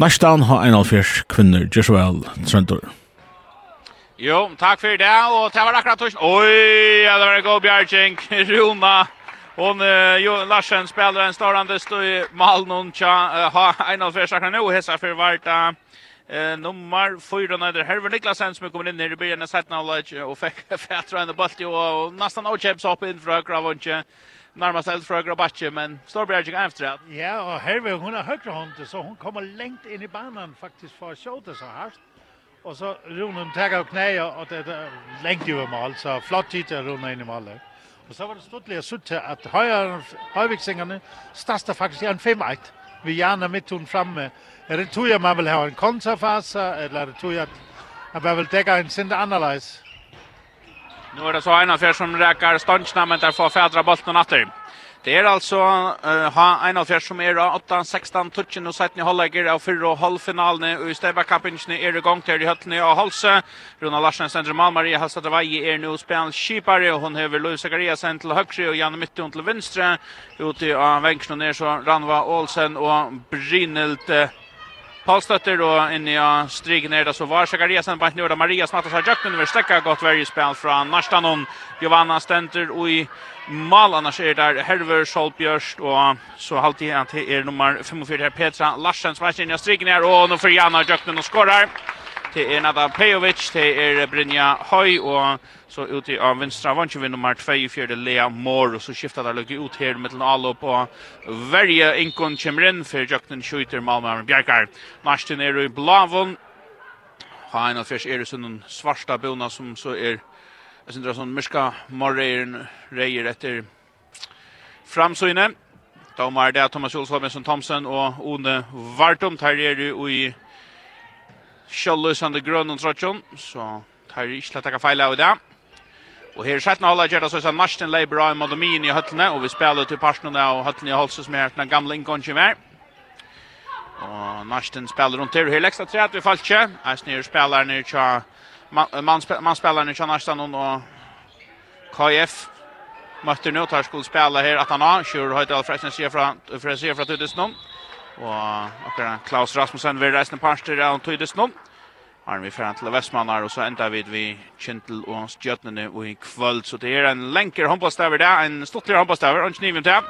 Nærstan har en av fjers kvinner, Jesuel Trentor. Jo, takk for det. Og det var akkurat tørs. Oi, ja, det var en god bjergjeng. Rona. Hon uh, jo Larsen spelar en starande stå i Malnon tja uh, ha en av fjers akkurat nå. Hessa for varta. Uh, Eh nummer 4 när Herve Niklasen som kommer in ner i början av sätten av Lodge och fick fätra en boll och nästan out chips upp in från Gravonche. Närmast helt från Grabatche men Storbjerg gick efter det. Ja, och Herve hon har högre hand så hon kommer långt in i banan faktiskt för att skjuta så här. Och så Ronen tar av knä och det är längt över mål så flott hit Ronen in i mål. Och så var det ståtliga sutt att höja Höjviksingarna stastar faktiskt en 5-1 vi gärna mittun framme. Är det tror jag man vill ha en kontrafasa eller det tror jag att man vill täcka en sinde analyze. Nu är det så ena för som räkar ståndsnamnet där får fädra bollen åter. Det är alltså uh, ha en av fjärde som är 8-16 touchen och sätter ni hållägger av fyra och halvfinalen och i stäva kappingen är det gång till i höllene av Halse. Runa Larsen sänder Malmarie Halsa Davaji är nu spelande skipare och hon över Louis Zachariasen till högre och Janne Mytte till venstre. Ute av vänksen ner så Ranva Olsen och Brynelt Paul Stötter då inn i strygen ner där så var Sakariasen bant nu, Maria Smattas har jakt, över stäcka gott godt spel från fra Narstanon, Giovanna Stenter och i mål annars er der Herver Solbjørst og så halvtid at det er nummer 45 här Petra Larsen som er inn i strygen her og nå får Jana jakt, men skorar. Det er Nada Pejovic, det er Brynja Høy, og så ute av venstre vant, vi nummer 2 i fjerde Lea Moore, og så skiftet der løgge ut her med den alop, og verje inkon kommer inn, for Jøknen skjuter Malmøren Bjerkar. Marsten er i Blavon, ha en av fjers er sånn svarta bona som så er, jeg synes det er sånn myrska morreiren reier etter framsøyne. Da var det Thomas som Thomsen og One Vartum, tar er i Kjøllus han det grønne trøtjon, så tar vi ikke til takke feil av det. Og her i 17 alle gjør det sånn Marsten leier bra i Modomien i høttene, og vi spiller til Parsnene og høttene i Holse som er den gamle inngången mer. Og Marsten spiller rundt til, her lekst tre at vi falt ikke. Jeg snir spiller man til mannspillerne til Narsten og KF møtter nå, tar skulle spille her at han har, kjører høyt eller forresten sier fra, fra, fra, fra, fra, fra, Og akkurat Klaus Rasmussen vil reisende parster av Tøydes nå. Arne vi ferden til Vestmannar, og så enda vi vi Kjentel og Stjøtnene og i kvöld. Så det er en lenker håndballstaver der, en stortligere håndballstaver, og en knivim til.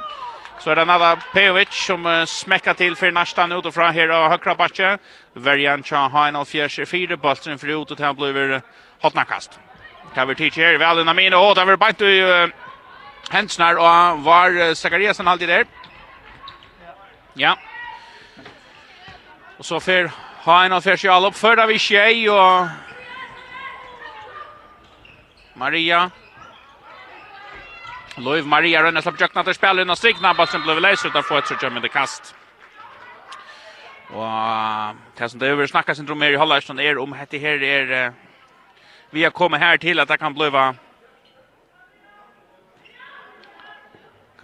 Så er det Nada Pejovic som uh, smekker til for nesten utenfra her og høyre bakke. Verjan tja ha en alfjers i fire, ut og til han blir hotnakast. Kaver Tietje her, vel unna mine, og det var bare i uh, og var uh, Zachariasen alltid der. Ja. ja. Og så fer ha en av fyrst för Før vi tjej og... Maria. Loiv Maria rønner slapp tjøkna til spillen og strikna. Balsen ble leis få et så kjømmer det kast. Og det som det øver snakka sin drømmer i Hollandsson er om hette her er vi har kommet her til at det kan bli hva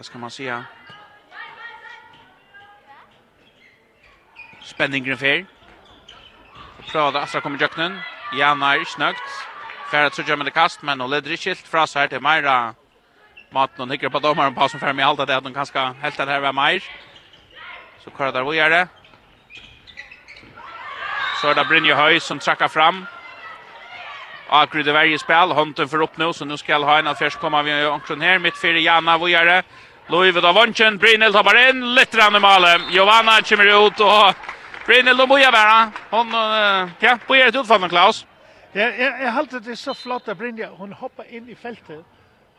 skal man sige Spenningren fer. Prada Astra kommer jøknen. Jan er snøgt. Færa trudja med det kast, men hun leder ikke helt fra seg her til Meira. Maten hun hikker på dommeren på som fermer i alt det at hun kanskje helt det her var Meir. Så kører der hvor gjør det. Så er det Brynje Høy som trakker fram. Akkurat det verje spel, hånden för opp nå, så nå skal ha en av først kommer vi omkring her, midt fire Jana, vad gjør det? Loivet av Vonsen, Brynhild tar bare inn, litt rann i malen. Giovanna kommer ut og Brynel och bara. Hon uh, ja, på ett utfall med Klaus. Ja, jag jag håller det är så flott att Brynja hon hoppar in i fältet.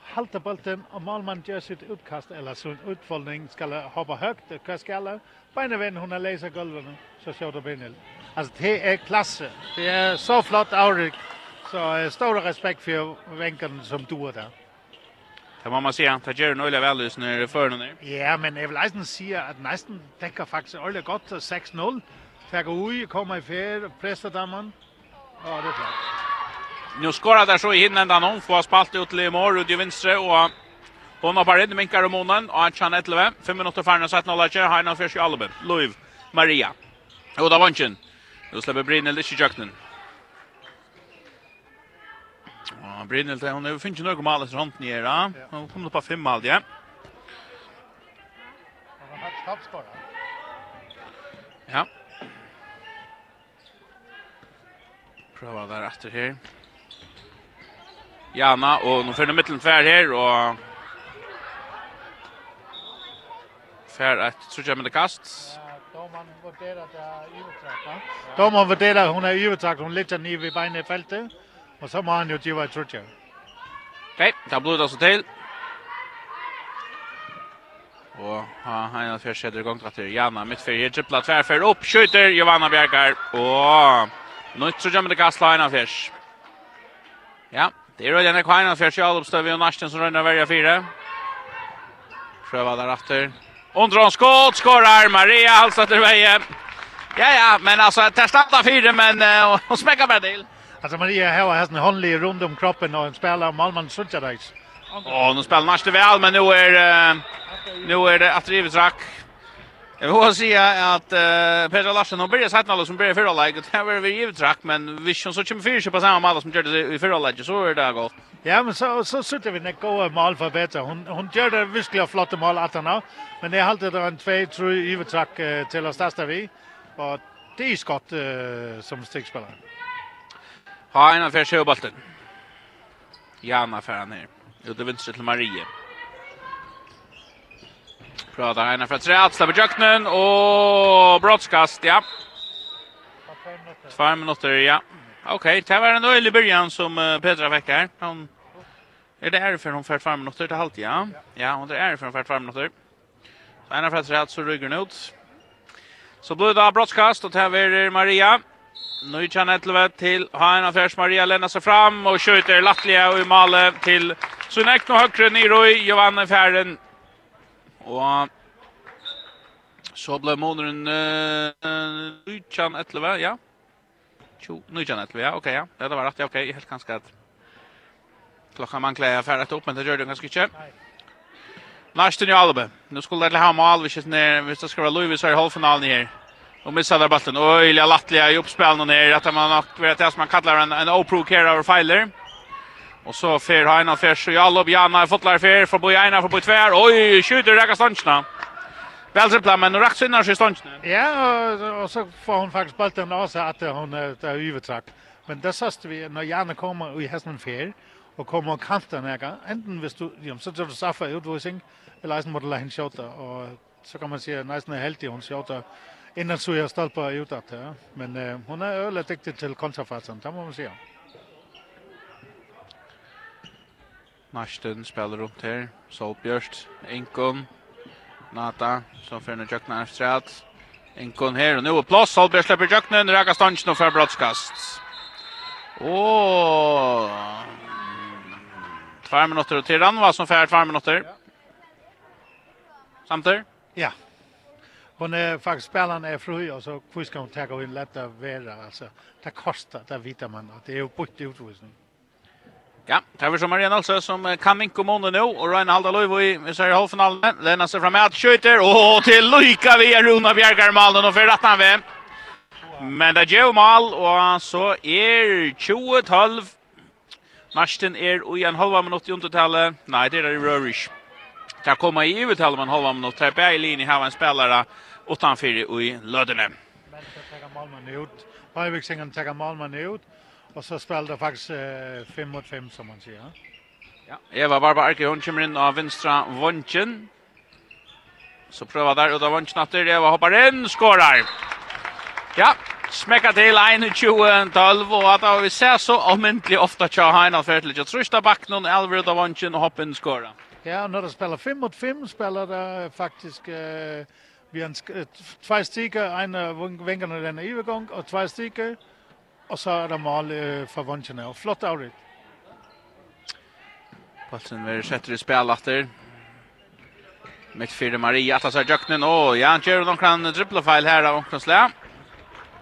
Halta bollen och Malman gör sitt utkast eller så en utfallning ska hoppa högt och kast skalla. Beina vän hon har läser golvet så ser det Brynel. Alltså det är klasse. Det är så flott Aurik. Så stor respekt för vänken som du där. Det må man säga, det gör en öjliga vällys när det för Ja, men jag vill nästan säga att nästan täcker faktiskt öjliga gott 6-0. Fäga ui, komma i fär, pressa damman. Ja, det är klart. Nu skorar där så i hinnen där någon får spalt ut till Mor ut i vänstre och hon har bara minkar om månen och han tjänar 11. 5 minuter färna så att nolla kör Hainan för sig Albe. Louis Maria. Och där vanchen. Nu släpper Brynel i jöknen. Ja, Brynel hon har finns ju några mål i runt nere. Hon kommer på fem mål, ja. Han har haft Ja. Prøver der etter her. Jana, og nå finner mittelen fær her, og fær et trutja med det kast. Dommeren vurderer det er ivetrakt, Dommeren vurderer hun er ivetrakt, hun ligger ned ved beinet i feltet, og så må han jo give et trutja. Ok, da blir det altså til. Og han er fjerde skjeder i gang til Jana, mitt fyrir, dribbla tverfer opp, skjøter Giovanna Bjergar, og... Nødt så kommer det kastla en av fish. Ja, det er jo denne av fish i Alopstøv i Narsten som rønner verja fire. Prøva der efter. Ondron skott, skorar Maria Halsater veje. Ja, ja, men alltså det av fyra, men uh, hon smäcker bara till. Alltså Maria har har en håndlig rund om kroppen och en spelar Malman Sutjadags. Och nu spelar Narsten väl, men nu är, uh, nu är det att drivet rack. Jag vill säga att uh, Petra Larsson har börjat sätta alla som börjar förra läget. Det här var vi givet track, men vi som så kommer fyra på samma mål som gjorde i förra läget, så är det gott. Ja, men så, så sitter vi när goda mål för bättre. Hon, hon gör det virkelig flotta mål att hon men det är alltid en 2-3 givet track uh, till oss där vi. Och det är skott uh, som stickspelare. Ha en affär sjöbalten. Jana affären här. Ute vinstret till Marie. Prata här för träd, släpper Jöknen och brottskast, ja. Två minuter, ja. Okej, det var en öl i början som Petra fick här. Hon är det här för ungefär två minuter till halvtid, ja. Ja, hon är det här för ungefär två minuter. Så ena för träd så rygger den ut. Så blir det brottskast och det var Maria. Nu kan Etleve till Hein av Färs Maria lämnar sig fram och skjuter Lattlia och i Male till Sunek Sunekno Högre Nyroj, Giovanna Färren Og så ble måneden uh, Nujjan Etleve, ja. Jo, Nujjan Etleve, ja, ok, ja. Det var rett, ja, ok. Jeg helt ganske at klokka man klæder ferdig opp, men det gjør det ganske ikke. Narsten i Albe. Nu skulle det ha mål, vi sitter vi ska vara Louis i halvfinalen här. Och missar där bollen. Oj, la lattliga i uppspel nu ner att man har vet det som man kallar en en over filer. Och så fer Heina fer så ja Lob Janna fått lär fer för bo Heina för bo Tvär. Oj, skjuter Raka Stanchna. Väl så plan men rakt sinnar sig Stanchna. Ja, och så får hon faktiskt bollen av sig att hon där övertrack. Men det såst vi när Janna kommer i hästen fer och kommer och kantar näga. Enten visst du jam så du saffa ut vad sing eller isen mot hin shot och så kan man se nästan helt i hon shot innan så jag stolpa ut att men hon är öle diktig till kontrafasen, det må man säga. Narsten spelar runt här. Solbjörst, Inkon, Nata, som för nu Jökna efter Inkon här och nu är plats. Solbjörst släpper Jökna, nu räcker stansen och för brottskast. Åh! Två minuter till Ranva som färd två minuter. Samtidigt? Ja. Hon är faktiskt spelarna är fru och så hur kan hon ta in lätta vara Alltså, det kostar, det vet man att det är ju bort utvisning. Mm. Ja, tar vi som Marianne alltså som kan minka månen nu och Ryan Halda Löjvo i vi säger halvfinalen. Lena sig fram med att skjuter och till vi via Runa Bjergar Malen och för rettene vi. Men det är mål mal och så är 20-12. Marsten är i en halva minut i undertalet. Nej, det är det i Rörish. Det kommer i övertal man halva minut. Det är bara i linje här en spelare utanför i Lödene. Men det tar Malmö ut. Hajvik sängen tar Malmö ut. Och så spelade faktiskt eh, fem mot fem som man säger. Ja, Eva Barba Arke, hon kommer in av vänstra vånchen. Så prövar där och då vånchen att Eva hoppar in, skårar. Ja, smäcka till 21-12, och att vi ser så omyndelig ofta tja Heinald Fertlich, og trusta bakken og Alvred av hoppar in och skåra. Ja, när det spelar 5 mot 5, spelar det faktiskt... eh, vi har två stiker, en vengerne denne övergång och två stiker og så er det mål øh, for Vondtjene, og flott avrit. Palsen vil sette i spil etter. Mitt fyra Maria, atlas er Jøknen, og ja, han gjør noen kan dribbla feil her av Omkronslea.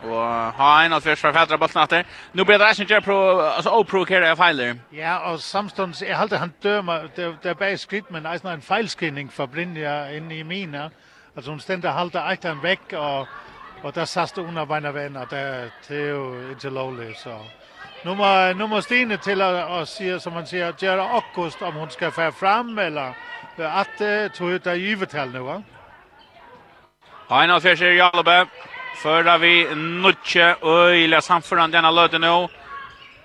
Og ha en av først fra fædra bollen etter. Nå blir det ikke pro, altså oprovokere av feiler. Ja, og samstånds, jeg halte han dømer, det, det er bare skritt, men eisen en feilskinning for Brynja inne i mina. Altså hun stender halte ekteren vekk, og Og der satte under vand og vand, det är ju inte lovligt, så... Nu må, nu må Stine till att og som man säger, Gerda August, om hon ska få fram eller att det tog ut givet här nu, va? Einar Fischer Jalbe, fører vi Nutje, och i les han foran løte nu.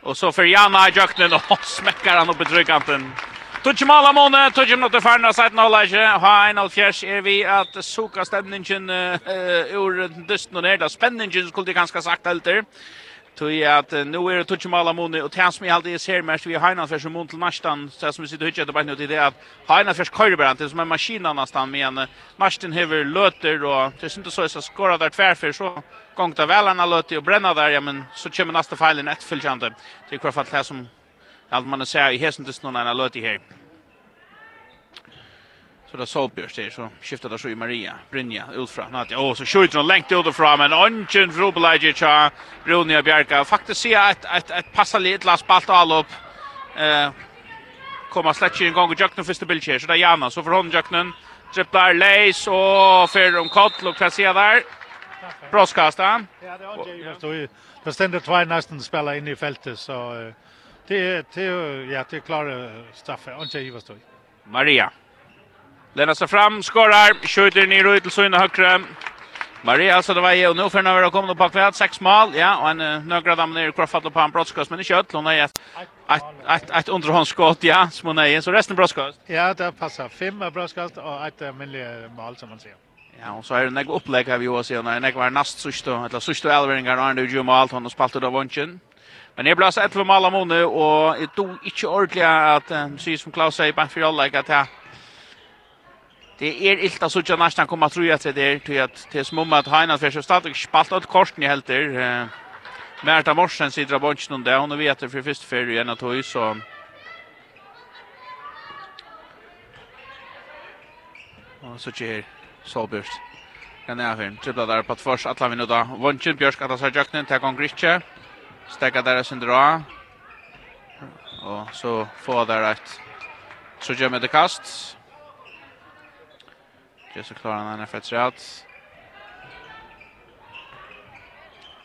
Og så for Janna i jøkkenen, og smekker han upp i tryggkanten. Tutsi mala måne, tutsi mnått er ferdig av leisje. Ha en alfjers er vi at suka stemningen uh, ur dysten og ned. Spenningen skulle de ganske sagt helter. Tui at nu er det tutsi mala måne, og tjens mi alltid ser mest vi har en alfjers og mån til nastan, så som vi sitter hutsi etter bare nu til det at ha en alfjers køyrebrant, det er som en maskina nastan, men nastan hever løter, og det er ikke så jeg skora der tverfer, så gongt av velarna løter og brenna der, ja, men så kommer nasta feilen etterfylgjande. Det er i hvert fall det som Allt man ser i hästen till snön när låt i här. Så där Solbjörst där så skiftar där så i Maria, Brynja, Ulfra, Nadja. Åh, så skjuter hon längt ut ifrån men Onchen Rubelagic har Brunja Bjarka. Faktiskt ser att att ett passa lite last balt all upp. Eh komma släcka en gång och Jacknen första bildkär så där Jana så för hon Jacknen dribblar Leis och för om Kott och kan se där. Broskastan. Ja, det har ju. Det ständer två nästan spelare inne i fältet så Det det ja, det klara straffen. Och det var Maria. Lena sig fram, skorar, skjuter ner ut till Sunne högra. Maria alltså det var ju nu för när vi kommer på kvart sex mål. Ja, och en några damer ner i på en brottskast men det kött hon är ett ett ett underhållsskott ja, som hon är så resten brottskast. Ja, det passar fem brottskast och ett almindeligt mål som man ser. Ja, och så är det några upplägg av Johan se när det var näst sist då, eller sist då Alveringar och Andrew Jamal hon har spaltat av vånchen. Men jeg ble altså 11 mål av måned, och det tog inte ordentligt att um, sier som Klaus säger på för alla att det Det er ilt att sånn nesten kommer tro att det är till att det er smumma at Heinan fyrir seg stadig spalt åt korsen i helter. Märta Morsen sitter av bunchen om det. Hon vet det för första för igen att höj så. Och så ger Solbjörst. Kan jag här. Trippla där på tvårs. Alla minuter. då. Bunchen Björsk att ha sagt jakten. till om Gritche stäcka där sin dra. Och så får där ett så gör med det kast. Just så klarar han en fett rätt.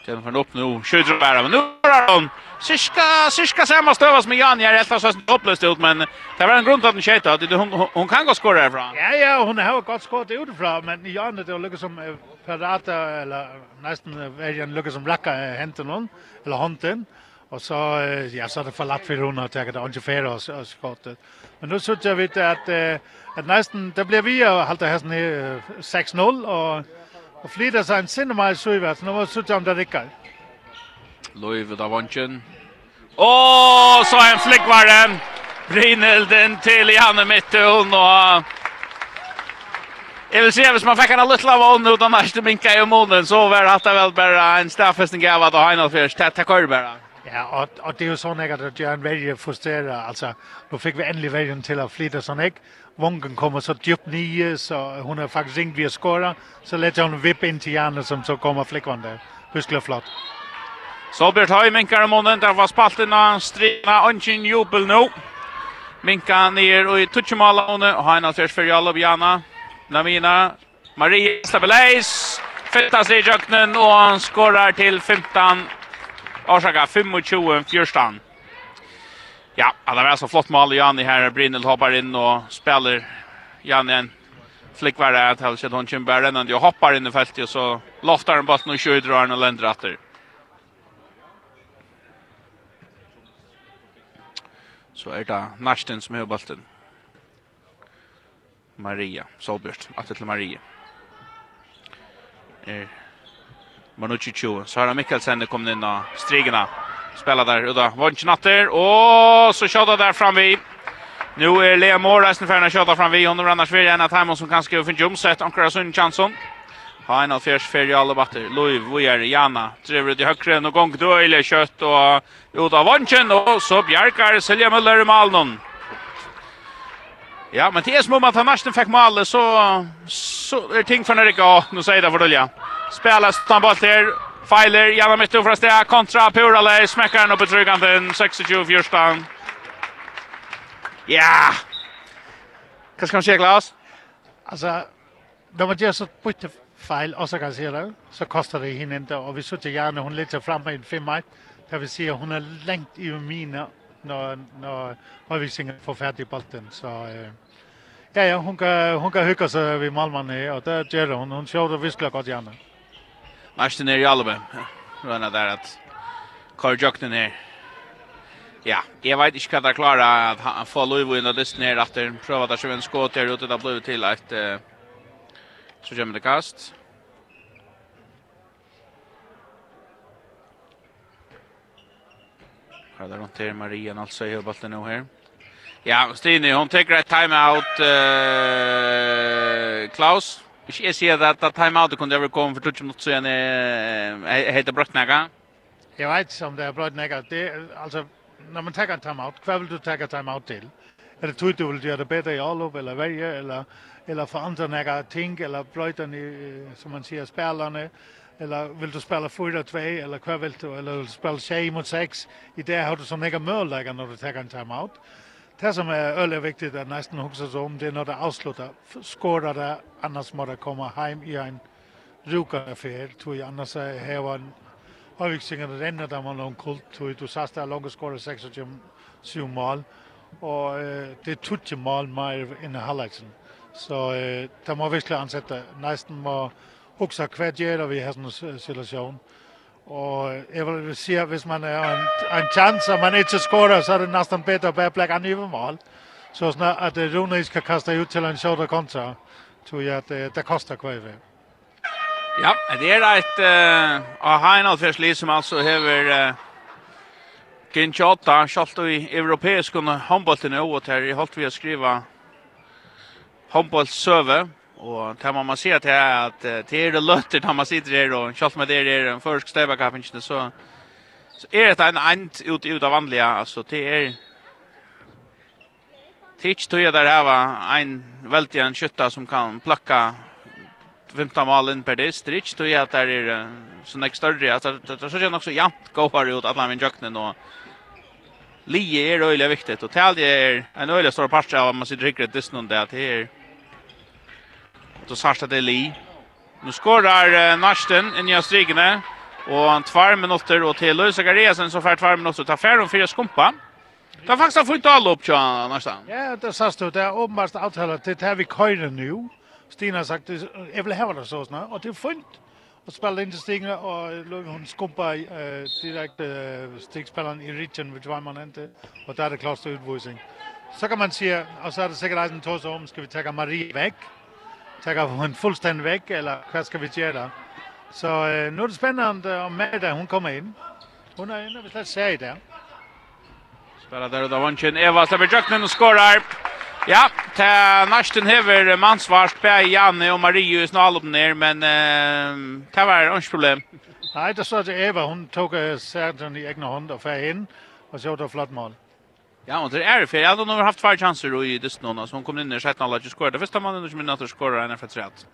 Den för upp nu. Skjuter bara men nu har han cirka cirka samma stöva med Jan är helt så hopplöst ut men det var en grund att den skjuter att hon hon kan gå skora ifrån. Ja ja, hon har gott skott utifrån men Jan det lyckas som parata, eller nästan Jan lyckas som racka händen hon eller handen. Och så ja så det förlatt för hon att jag det ungefär och skottet. Men nu så jag vet att att nästan det blir vi att hålla hästen 6-0 och og flyter seg en sinne meg i Suivert, nå må vi sutte om det rikker. Løyv ut av vannsjen. Åh, så en flickvaren! Brynhilden til Janne Mittun, og... Jeg vil si, hvis man fikk en liten av ånden utan nærste minka i månen, så var det vel bare en stafestning av at Heinald Fyrs tett takkar bare. Ja, og, og det er jo sånn jeg at jeg er en veldig frustreret, altså, nå fikk vi endelig velgen til å flyte sånn, ikke? Vången kommer så djupt nio så hon har faktiskt ringt via skåra. Så lägger hon vipp in till Janne som så kommer flickvan där. Huskla flott. Solbjørn Høy minkar om månen, der var spalten av strina, ønsken jubel nå. Minka ned og i tutsjemala hon og han alters for Jalla Bjana, Namina, Marie Stabeleis, Fettas i jøknen, og han skårar til 15, årsaka 25-14. Ja, det var så flott mål Janni här. Brinel hoppar in och spelar Janni en flickvärde att han kör hon bara den och hoppar in i fältet och så loftar den bollen och kör drar den och länder åter. Så är det Nasten som har bollen. Maria Solbjørst, att till Maria. Eh Manucci Chu, Sara Mikkelsen kommer in och strigna. Spelar där udda Vonchnatter och så skjuter där fram vi. Nu är Lea Morrison för att skjuta fram vi under annars vill gärna Timon som kanske för jump set Ankara Sund Jansson. Ha en av fjärs för alla batter. Louis är Jana driver det högre någon gång då eller kött och udda Vonchen och så Bjarkar Silja Möller i Malnon. Ja, men det är som om att han nästan fick mål så så är ting för när det går. Nu säger det för Dölja. Spelas utan boll där Feiler, Janne mitt från stä kontra Purale smäcker den upp i tryggan den 26 fjärstan. Ja. Kanske man se glas. Alltså de var just så bytte feil, och så kan se det så kostar det henne inte och vi sitter gärna hon litt fremme i fem maj där vi ser hon er längt i mina när när har vi singa för färdig bollen så eh, ja ja hon kan hon kan hygge så vi Malman og och gjør gör hon hon kör det visst klart gärna. Marsten är i Alve. Röna där att Carl Jokten här. Ja, jeg vet ikke hva det er klare at han får lov inn og och lyssna at han prøver at där så en skåt her ute där blir till att uh, så kommer det kast. Här där hanterar Maria alltså i högbollen nu här. Ja, Stine, hon tar ett timeout. Uh, Klaus. Hvis jeg sier at timeoutet kunne jeg komme for 20 minutter siden, heter det brøtt nægget? Jeg vet ikke om det er brøtt. Det, altså, når man tar en timeout, hva vil du ta en timeout til? Er det tog du vil gjøre det bedre i Olof, eller verje, eller, eller forandre nægget ting, eller brøytene, som man sier, spillerne, eller vill du spela 4-2 eller kvar vill du eller vill du spela 6 mot 6 i det har du som mega möjlighet när du tar en timeout det som är öle viktigt att nästan huxa så om det när det avslutar skårar det annars måste komma hem i en ruka affär tror jag annars är här en har renner der man någon kult. Tror du sa att er langt skåret 26-7 mål. Och det tutje mål mer i halvleken så det må virkelig ansette, nästan må huxa kvad gör vi i sån situation Og jeg vil si at hvis man er en, en chance, og man ikke skårer, så er det nesten bedre å bare blekke en øvemål. Så snart at Rune skal kaste ut til en sjovere kontra, tror jeg at det, det koster hver vei. Ja, det er et uh, av Heinald som altså hever uh, Grinchata, kjalt i europeisk håndbolten i året her, Jeg holdt vi å skrive håndboltsøve. Ja Och där man man ser att det är att det er det løtter når man sitter her, og schalt med det er en försk stäbakappen så så er det en end ut ut av vanlige, altså det er... Det er ikke tog der her en veldig en kjøtta som kan plakka 15 mål in per dist. Det Tich tog jag det är så nästa större alltså det så känns också jämnt gå ut alla min jöknen och Lie är öjligt viktigt och det är en öjligt stor part av man sitter riktigt distnande att det är Då sarsta det li. Nu skorar uh, Narsten i nya strigene. Och han tvär minuter och till Lösa Garesen så fär tvär minuter. Ta färd om fyra skumpa. Det har faktiskt fått alla upp tja Narsten. Ja, det sast ut. Det är uppenbart avtalat. Det här vi köjer nu. Stina har sagt, jag vill ha det så snart. Och det är fint. Och spelar in till stigna och hon skumpa uh, direkt uh, stigspelaren i Richen, vilket var man inte. Och där er det klart utvisning. Så kan man säga, och så är det säkert en tås om, ska vi ta Marie väck? tager hun fuldstændig væk, eller hvad skal vi gøre der? Så øh, nu er det spændende, om madda hun kommer ind. Hun er inde, hvis vi ser i det. Spela der då vansjen Eva slipper jøknen og skorar. Ja, til næsten hever mansvarst på Janne og Marie i snalom ner, men eh, det var ikke problem. Nei, det så at Eva, hun tok uh, særlig i egne hånd og fer inn, og så var det flott mål. Ja, och det är det för jag hade nog haft två chanser i det snön som kom in i sjätte alla just skorade. Första mannen som minns att skora en för trätt.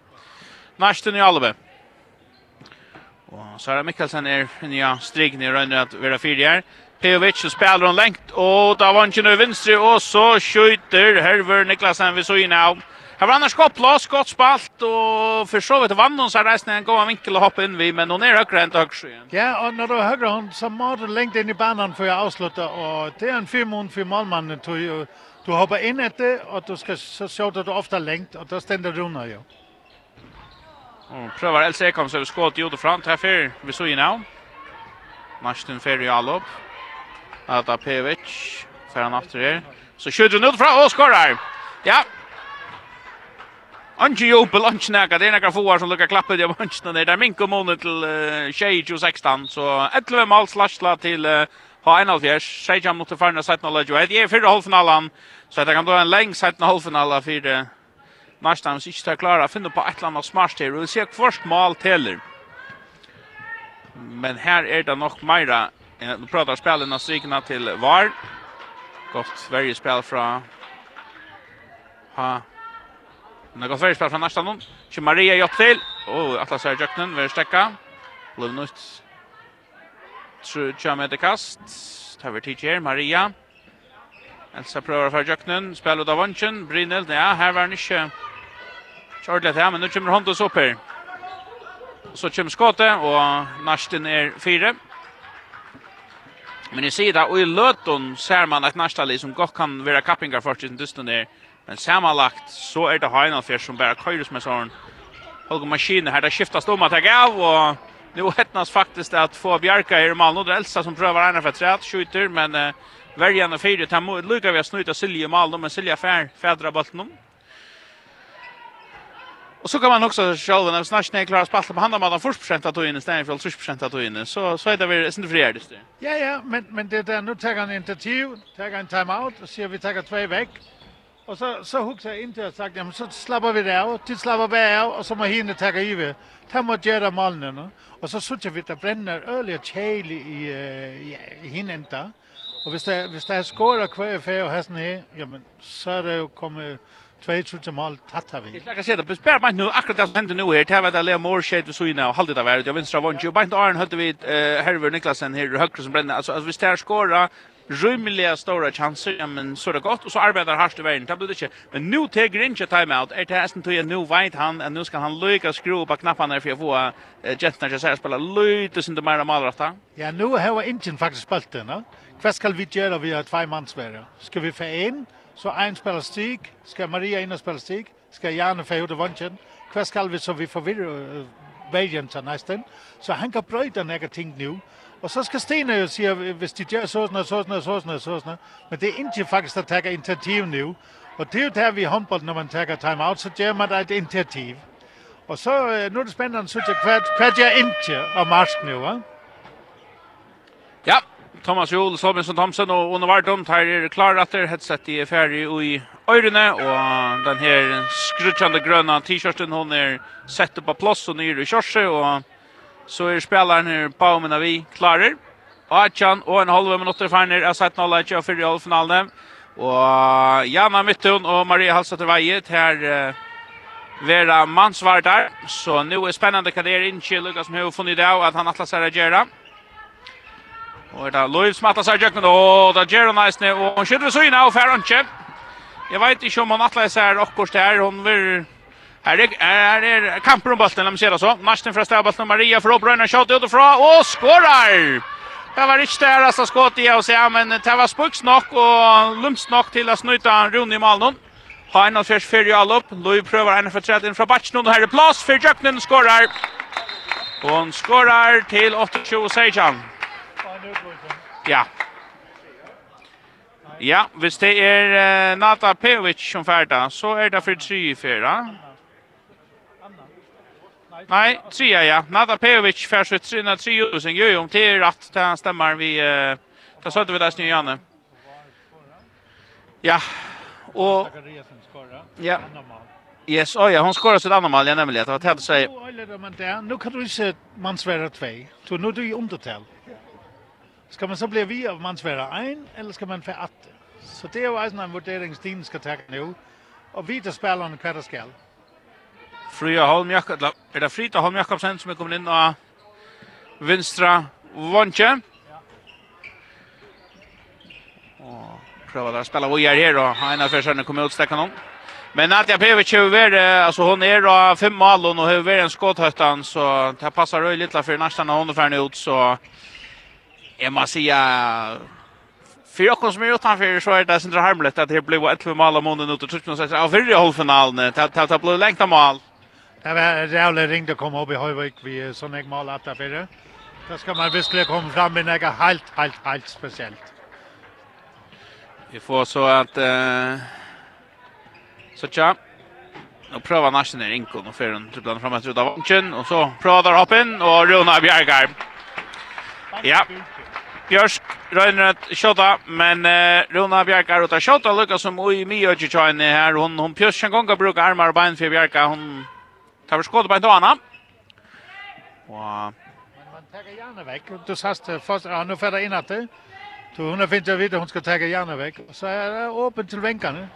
Nästan i Alve. Och Sara Mikkelsen är nya strig ner under att vara fyra Pejovic så spelar hon längt och där var han ju vänster och så skjuter Herver Niklasen vi så in av. Här var annars gott plats, gott spalt och för så vet vann hon så resten en går vinkel och hoppa in vi men hon är högre än högre. Ja, och när då högre hon så måste längt in i banan för att avsluta och det är en förmån för målmannen tror. Du hoppar in efter och du ska så skjuta du ofta längt och då ständer du nu ju. Och prövar Elsa Ekholm så skott gjorde fram här för vi så ju nu. Marsten Ferry Alop. Ata Pevic. för han efter det. Så skjuter han ut från och skorar. Ja, Anki Jopel, Anki Naka, det er nekka foar som lukkar klappet i vansjene der. Det er mink og måned til uh, 16, så 11 mål slasla til uh, H1-alfjers. Seidjan mot det 17-0-1. Jeg er fyrre halvfinalen, så det kan då en leng 17-halvfinalen fyrre Narstam, hvis ikke det er klare, finne på et eller annet smart her, og vi ser først mål teler. Men her er det nok meira, nå prater spelarna strykene til VAR. Godt Sverige spel fra ha Men det går Sverige spelar från nästa någon. Kör Maria Jott till. Oh, Atlas är Jöknen vill stäcka. Blev nytt. Tror jag med det kast. Tar vi till här Maria. Elsa prövar för Jöknen. Spelar av Vanchen. Brinel. Ja, här var Nische. Charlotte här men nu kommer Hondos upp här. Så kommer skottet och Narsten är fyra. Men i sida och i löton ser man att Narstali som gott kan vara kappingar för sin dysten där. Men sammanlagt så er det Heinalfjär som bara køyres med sån Holger Maskine här. Det skiftas om att jag av och nu hettnas faktiskt att få Bjarka i mål. Nu det Elsa som prövar ena för träd, skjuter men eh, värjarna fyra. Det här Luka vi att snuta Silje i mål men Silje fär, fädra bollen om. Och så kan man också själva när snart när klarar spalten på handen med den först procent att in istället för 30 procent att in så så är det väl inte friare det. Ja ja, men men det där nu tar han initiativ, tar han time out och ser vi tar två veck. Och så så huxar jag inte att sagt, ja, men så slappar vi det av, till slappar vi av och så må hinna ta givet. Ta må göra malnen no? och så söker vi det bränner öliga chili i i hinnen där. Och hvis det hvis det skåra kvar för och hästen är, ja men så är det ju kommer två till mål tatta vi. Jag kan se det bespär mig nu akkurat det som händer nu här. Det var det shade Morshed och håll och där värdet. Jag vinstra vant ju. Bant Arn hade vi Herver Niklasen här i högre som bränner. Alltså, alltså visst det här rymliga stora chanser, ja, men så är det gott. Och så arbetar harst i världen, det blir det inte. Men nu tar Grinch timeout. Är det hästen till tog nu vet han, att nu ska han lycka skruva på knapparna för att få uh, Jetsna att spela lite som de är de Ja, nu har Indien faktiskt spelat det, no? Vad ska vi göra vi har två mansvärda? Ska vi få en, så en spelar stig, ska Maria in och spela stig, ska Janne få ut av vanschen. Vad ska vi så vi förvirrar vägen till nästan? Så han kan bröjda några ting nu. Og så skal Stene jo sige, hvis de gør sådan og sådan og sådan og sådan. Men det er ikke faktisk, der tager initiativ nu. Og det er jo der, vi i håndbold, når man tager timeout, så gør man et initiativ. Og så, nu er det spændende, så jeg, hvad, hvad jeg ikke og marsk nu, va? Ja, Thomas Jol, Solbjørnsson Thomsen og Ono Vardon tar er klar at det headset i ferdig og i øyrene, og den her skrutsjande grønne t-shirten, hun er sett på plass og nyr i kjørse, og så är spelarna Baumen vi klarar. Achan och en halv minutter färner är sett 0 och för halvfinalen. Och Jana Mytton och Maria Halsater Vejet här uh, Vera Mansvartar. Så nu är spennende hva det er inte Lukas som har funnet det att han atlas här göra. Och det är Loiv som atlas här jöknen. Och det gjør Gero nice og Och hon skjuter så inn av färre inte. Jag vet inte om han atlas här och kors där. Hon vill Här är, här är kampen om bollen, låt mig se det så. Marsten från stävbollen, Maria för Obröjna, tjat utifrån och skorar. Det var inte där alltså skott i och se, men det var spuks nog och lumps nog till att snuta Rune i mål Ha en av fjärs fyra i allopp. Louis prövar en för träd in från batchen och här är plats för Jöknen skorar. Och hon skårar till 28 Sejan. Ja. Ja, hvis det er uh, Nata Pevic som färda så är det för 3-4. Nej, trea ja. Nada Pejovic för sitt sina tre och sen gör ju om till rätt till stämmer vi eh ta så det vi det snö Janne. Ja. Och Ja. Yes, oh ja, hon skorar sitt andra mål, jag nämligen. Det var tätt sig. Nu kan du se Mansvera 2. Så nu är du i undertal. Ska man så bli vi av Mansvera 1, eller ska man få 8? Så det är ju en vurderingsdin ska ta nu. Och vita spelarna kvar det skall. Fria Holm Jakob, er det Frita Holm Jakobsen som er kommet inn av vinstra vantje. Og prøver å spille vi er her, og en av førstene kommer ut stekken noen. Men Nadja Pevic har vært, altså hun er av fem mål, og har vært en skåthøttan, så det passer røy litt for nesten når hun er ferdig ut, så jeg må si at För jag kommer ju utanför så är det sen harmligt att det blir ett för mål om månaden ut och tryckte sig av förra halvfinalen. Det blev längt mål. Det var rævlig ring det kom opp i Høyvøk vi sånn jeg maler etter fire. Da skal man virkelig komme fram med noe helt, helt, helt spesielt. Vi får så at uh, så tja. Nu prövar Narsen i Rinkon och Ferron tripplar fram ut av Vanchen och så prövar hoppen. Och Runa Bjergheim. Ja. Björsk rönner ett Kjota. Men uh, Runa Bjergar utar Kjota. Lucas som ui mye och tjejne här hon hon pjörs en gång brukar armar og bein för Bjergheim. Hon tar vi skåde på en tårna. Och man tar gjerne vekk. Du sast først, ja, nu färdar inn att det. Du har finnet å vite hun skal ta gjerne vekk. Så är det åpent till venkene.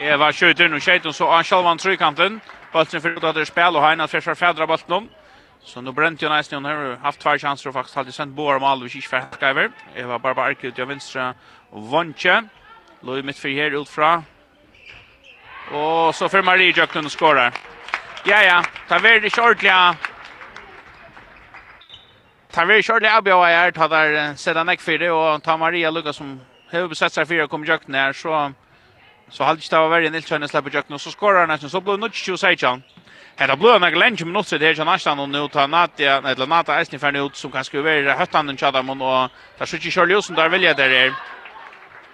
Eva skjuter nu skjuter så han själva tryckkanten. Bollen för att det spel och Heinas försvar fädrar bollen. Så nu bränt ju nästan hon har haft två chanser och faktiskt hade sent Boer Malvik och Kishfer Skyver. Eva bara bara ut till vänstra Vonche. Låg mitt för här ut fra. Och så för Marie Jackson skorar. Ja, ja. Ta ver det shortliga. Ta ver shortliga avbjöva här. Ta där sedan ek för det och ta Maria Lucas som har besatt sig fyra kommer jökna här. Så så halvt stava värre än Ilchön släpper jökna. Så skorar han nästan. Så blir det 20 chan. Här har blöna länge minuter det här kan nästan och nu tar Natia eller Nata Eisni för ut som kan över i höttan den chatta men och där skjuter Charlie som där väljer där är.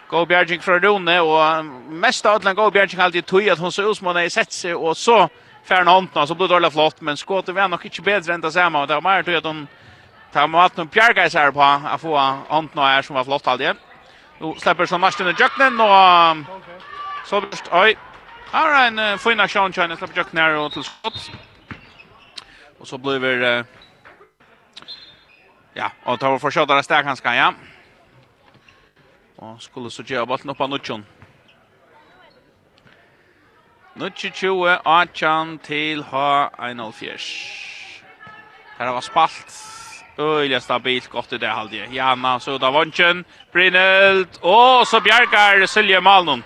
Go Bjerging för Rune och mest av allt Go Bjerging alltid tog att hon så ut som hon sett sig och så färna hånden så blir det dåligt flott men skåter vi er nok ikke bedre enn det samme, og det var mer til at hon tar med att hon pjärgais her på å få hånden her som var flott aldrig. Nå slipper så Marsten i jöknen og så börst, oi, her er en uh, fin aksjon, kjønne, slipper jöknen her og til skott. Og så blir vi, uh, Ja, og tar vi for kjøttere steg, han ja. Og skulle så gjøre bollen upp på Nutchon. Nuttje-tjue, Atjan til H1-0-fjers. Her var spalt. Øyla stabilt, godt i det halvdige. Jana, så da vantjen, Brynelt, og så bjergar Silje Malnum.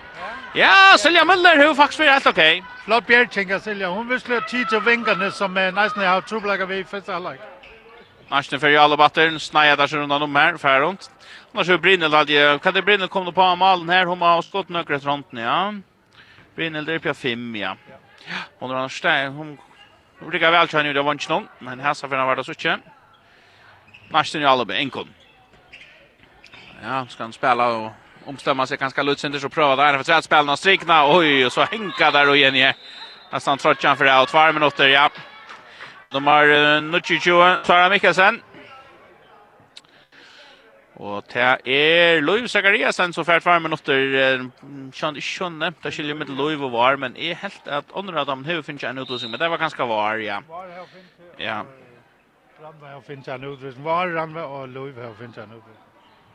Ja, Silje Møller, hun faktisk blir helt ok. Flott bjergjengar Silja, hun visste tid til vingene som er nesten jeg har troblegget vi i første halvleg. Næsten fyrir alle batteren, sneier der rundt om her, færre rundt. Annars er Brynel, kan det Brynel kommer på malen her, hun har skått nøkker etter ja. Ja. Brynhilder på 5, ja. Hon har annars där hon brukar väl köra nu det var inte någon, men här så för han var det så inte. Martin Jalbe enkon. Ja, ska han spela och omstämma sig ganska lutsen så pröva där för att spela några strikna. Oj, och så hänka där och igen i. Nästan tröttjan för det out. Två minuter, ja. De har uh, Nucci Tjua, Sara Mikkelsen. Og det er Løyv Zakariasen som fært varmen åter kjønne, kjønne. Det er skiljer med Løyv og var, men jeg helt at andre av dem har finnet en utløsning, men det var ganske var, ja. Ja. Randvei har finnet en utløsning. Var, Randvei og Løyv har finnet en utløsning.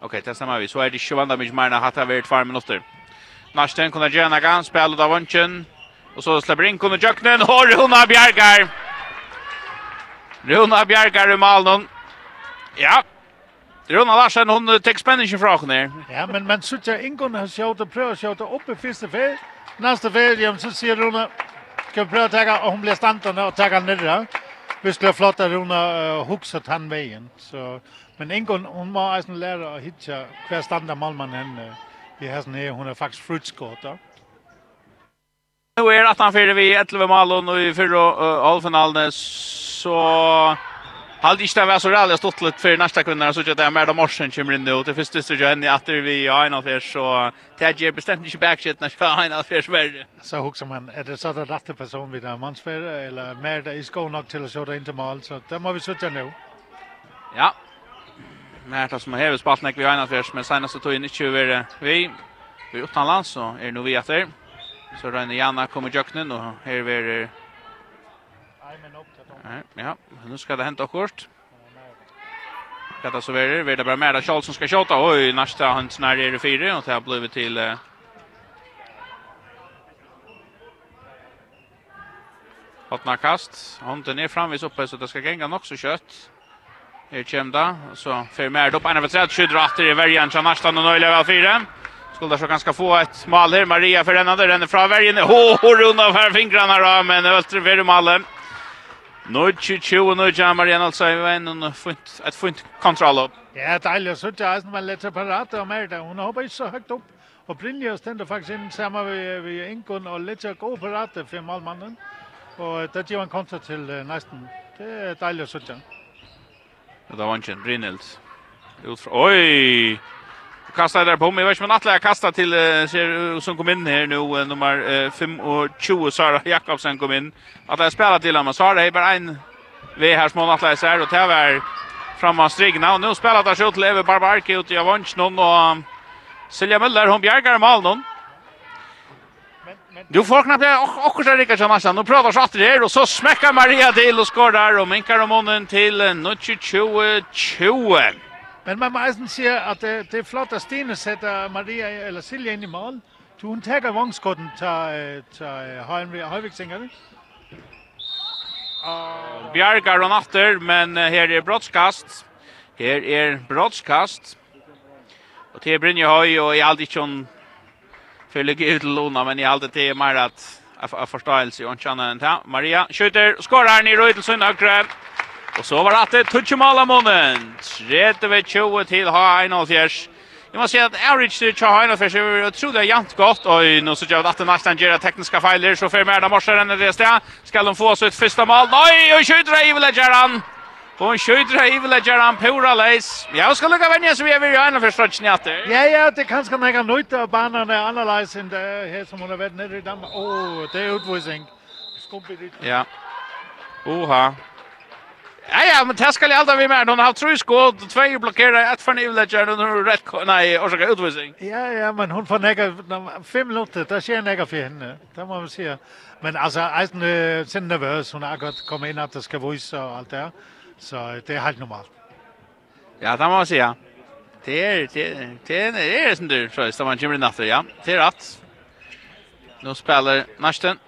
Ok, det stemmer vi. Så er det ikke vanda mye mer enn at hatt av hvert varmen åter. Narsten kunne gjøre en gang, spille av vannsjen. Og så slipper inn kunne Jøknen, og Runa Bjergar. Runa Bjergar i malen. Ja, Rona Larsen hon tek spänningen från henne. Ja, men men så jag Ingon har skjutit och prövat skjuta uppe första fel. Nästa fel jam så ser Rona ska pröva ta och hon blir stantande och ta ner där. Vi skulle flotta Rona uh, huxat han vägen så men Ingon hon var alltså lärare att hitta kvar standa Malman henne. i har är hon är faktiskt frutskott då. Nu är att han fyller vi 11 mål och i förra halvfinalen så Halt ich da var så rally stått lite för nästa kvinna så att det är mer morsen kommer in nu. Det första så jag i efter vi är en av er så tagge bestämt inte backshit när jag en av er svär. Så hooks man är det så där rätta person vid en mansfär eller mer det is going nog till så där inte mål så där måste vi sitta nu. Ja. Men det som har spalt när vi har en av er men senast så tog in 20 vi vi utanlands så är nu vi efter. Så Rönne Janna kommer jöknen och här är Nej, ja, nu ska det hända kort. Katta så vidare, vidare bara med Charles som ska skjuta. Oj, nästa han när är det fyra och det har blivit till eh, Hotna kast. Hånden är framvis uppe så det ska gänga nog så kött. Här kommer det. Så för mer upp. en av tre Skydder det i värjan. Så nästan och nöjliga väl fyra. Skulle så ganska få ett mål här. Maria för den andra. Den är från värjan. Hå, oh, runda av här fingrarna då. Men Öltre för målet. Norge 20 nu ja Marian alltså i en en fint ett fint kontroll. Ja, deilig så jag som man lätt separat och mer där hon hoppar så högt upp. Och Brinja ständer faktiskt in samma vi vi Inkon och lätt gå parat för målmannen. Och det ger en kontra till nästan. Det är deilig så jag. Det var inte Brinels. Ut från oj kastar där på mig. Jag vet inte men Atle kastar till ser som kom in här nu nummer 5 och 20 Sara Jakobsen kom in. Atle spelar till honom. Sara är bara en vi här små Atle så och tävlar framan strigna och nu spelar där skott lever Barbarki ut i avans någon och Silja Müller hon bjärgar mål någon. Du får knappt det också där som massa. Nu pratar så att det är och så smäcker Maria till och skorar och minkar om honom till 22-20. Men man må eisen sige, at det, det er flott at Stine sætter Maria eller Silja ind i mål. Du hun tager vognskotten til, til Højvik, tænker det. Og... Bjergar og natter, men her er brottskast. Her er brottskast. Og til Brynje Høy, og jeg aldrig ikke hun følger ut til Lona, men jeg aldrig til mer at jeg forståelse og en kjenne enn. Maria skjuter, skårer her i røy til Søndagkrøv. Og så var det Tutsjumala månen. 30-20 til H1-Fjers. Jeg må si at average til H1-Fjers er utrolig jant godt. Og nå så gjør det at Nastan gjør tekniske feiler. Så før mer da morser enn det sted. Skal de få sitt første mål? Nei, og skjøter i Villageran. Og skjøter i Villageran. Pura leis. Ja, og skal lukke vennja så vi er ved H1-Fjers rødsen i atter. Ja, ja, det kan skal mega nøyte av banen er annerledes enn det her som hun har vært nede i Danmark. Åh, det er utvisning. Skumpet litt. Ja. Oha. Ja, ja, men det skal jeg aldri være med. Hun har tru skåd, två tve blokkerer, et for nivlegger, og hun rett, nei, årsaker utvisning. Ja, ja, men hun får nekka, fem minutter, det skjer nekka for henne, det må vi si. Men altså, eisen er sin nervøs, hun har gått kommet inn at det skal vise og alt det, så det er helt normalt. Ja, det må vi si, ja. Det det det er, det er, det er, det er, det er, det er, det er, det er, det er, det er, det er, det er, det er,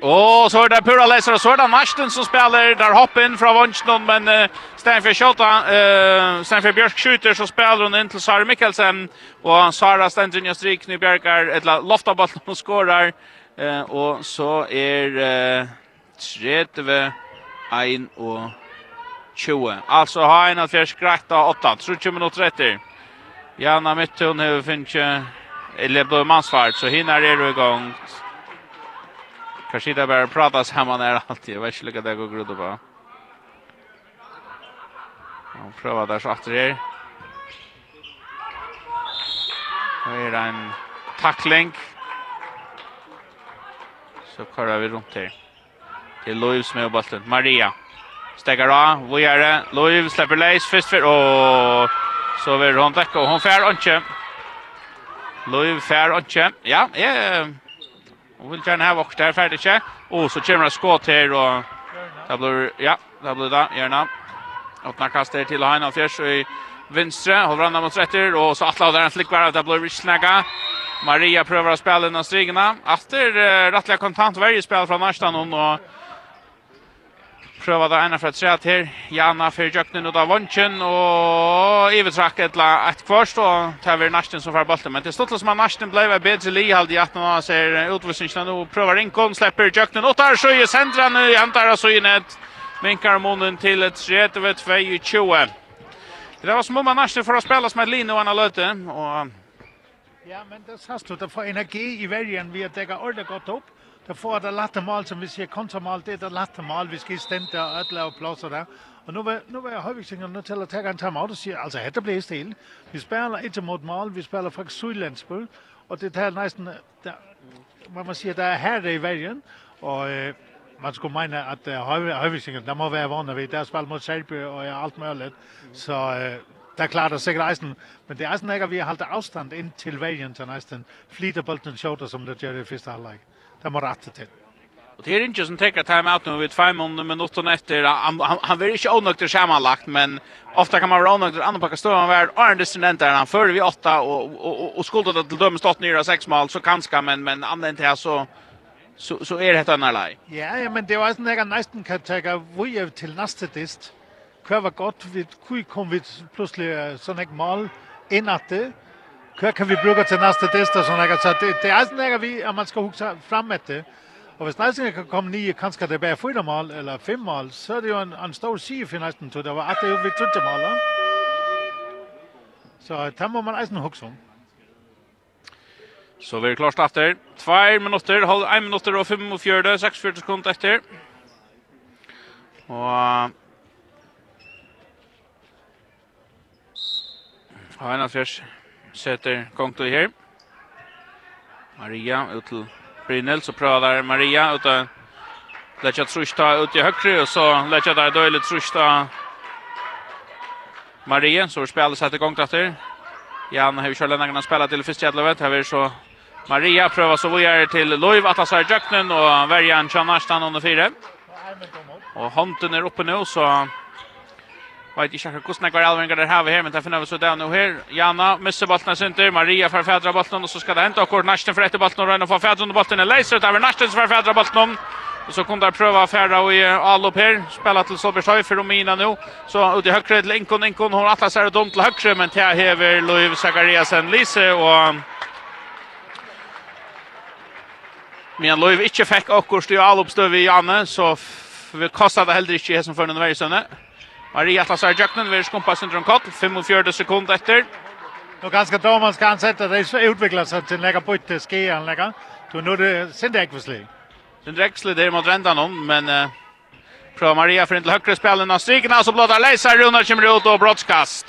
Och så är det Pura Leser og så er det Marsten som spelar där inn från Vansnon men uh, Stenfjord Kjota eh uh, Stenfjord Björk skjuter så spiller hun inn till Sara Mikkelsen och Sara Stenfjord Strik nu loft ett loftaboll och skorar eh och så är uh, 30 1 och 20. Alltså har en att av 8. 30 minuter etter. Jana Mittun har finnet, eller ble mansfart, så hinner det igång. Kashida bara pratas hemma när alltid. Jag vet inte lika det går grudda på. Han prövar där så efter er Det är en tackling. Så kör vi runt här. Det är Loivs med bollen. Maria. Stegar av. Vad gör det? Loiv släpper lejs. Först för... Åh! Så vill hon väcka och hon fär inte. Loiv fär inte. Ja, jag... Hon vill gärna ha åkt där färdigt inte. Och så kommer det skott här och det blir, ja, det blir det, gärna. Åtna kastar till Heina Fjärs i vänstra, håller han mot rätter och så Atla där en flick bara det blir snägga. Maria prövar att spela den strigna. Efter uh, rättliga kontant varje spel från Marstan och prøva det ene fra træet her. Jana fyrir jøknen ut av vondkjen, og ivetrakk etla et kvarst, og tar vi Narsten som får bolten. Men til stått som att Narsten blev ved bedre li, halde i 18 år, ser utvisningsna nå, prøver Rinkon, slipper jøknen, og tar søye i han så søye ned, vinkar munnen til 32-22. Det var små man Narsten for å spela som et linje og han løte, og... Ja, men det sast du, det får energi i vergen vi har det går ordentlig godt opp, Derfor får det lattermal, som vi ser kontramal, det er det lattermal, vi skal i stemt der, og ødler og plåser der. Og nu var, nu var jeg højviksingen nødt til at tage en timeout og sige, altså dette bliver stil. Vi spiller ikke mod mål, vi spiller faktisk Sydlandsbøl, og det er næsten, der, man må sige, der er herre i verden, og øh, man skulle mene at uh, højviksingen, der må være vana ved, der er spillet mod Serbien og ja, alt muligt, så øh, der klarer det sikkert eisen, men det er sådan ikke, at vi har holdt afstand ind til valgen til næsten, flitter bolden shorter, som det gør i første halvleg det må rette til. Och det är inte som tänker time-out nu vid 500 minuter efter. Han, han, han blir ikke ånøkter sammenlagt, men ofta kan man være ånøkter andra packa stå. Han var Arne där han fører vi 8 och och och, och skuldet att till dømme stått nyere seks mål, så kanske men, men andre enn så så så är det ett annat. Ja, ja, men det var sån där nästan kan ta vi är till nästa dist. Kvar var gott vi kui kom vi plötsligt sån här mål inåt det Hva kan vi bruke til neste tester, sånn jeg Så det, det er sånn jeg vi, at man skal huske frem etter. Og hvis næsten kan komme nye, kanskje det bare fyra mål, eller fem mål, så er det jo en, en stor sige for næsten til Det var at det jo vi trodde mål. Så det må man eisen huske om. Så vi er klart efter. 2 minutter, halv 1 minutter og 5 og 4, 6 40 sekunder etter. Og... Ja, en av fjers setter Kongto her. Maria ut til Brynel, så prøver Maria ut av Letja Trushta ut i høyre, og så Letja der døylig Trushta Maria så vi spiller seg til etter. Jan har kjørt lennene spiller til første jædlevet, her er så Maria prøver så vi er til Loiv, Atlasar Jøknen, og Verjan Tjannarstan under fire. Og hånden er oppe nå, så vet inte hur kostna går allvar där har vi här men där finner vi så där nu här Janna missar bollen center Maria för fädra bollen och så ska det hända kort Nasten för ett bollen och Rönn får under bollen eller Leiser där Nasten för fädra bollen Och så kom där pröva färra och all upp här. Spela till Solbergshöj för Romina nu. Så ut i högre till Inkon. Inkon hon atlas sig dumt till högre. Men till hever Loiv Zachariasen Lise. Och Men Loiv inte fick akkurat i all uppstöv i Janne. Så vi kostade heller inte här som för den värre Maria Atlasar Jöknen vill skumpa sönder en 45 sekunder efter. Nu ganska Thomas kan sätta det så utvecklas att den lägger på till skian lägger. Då nu det sent Ekvesli. Den Ekvesli där mot rändan om men eh, prövar Maria för inte högre spelen av så alltså blåda Leisa runda kommer ut och brottskast.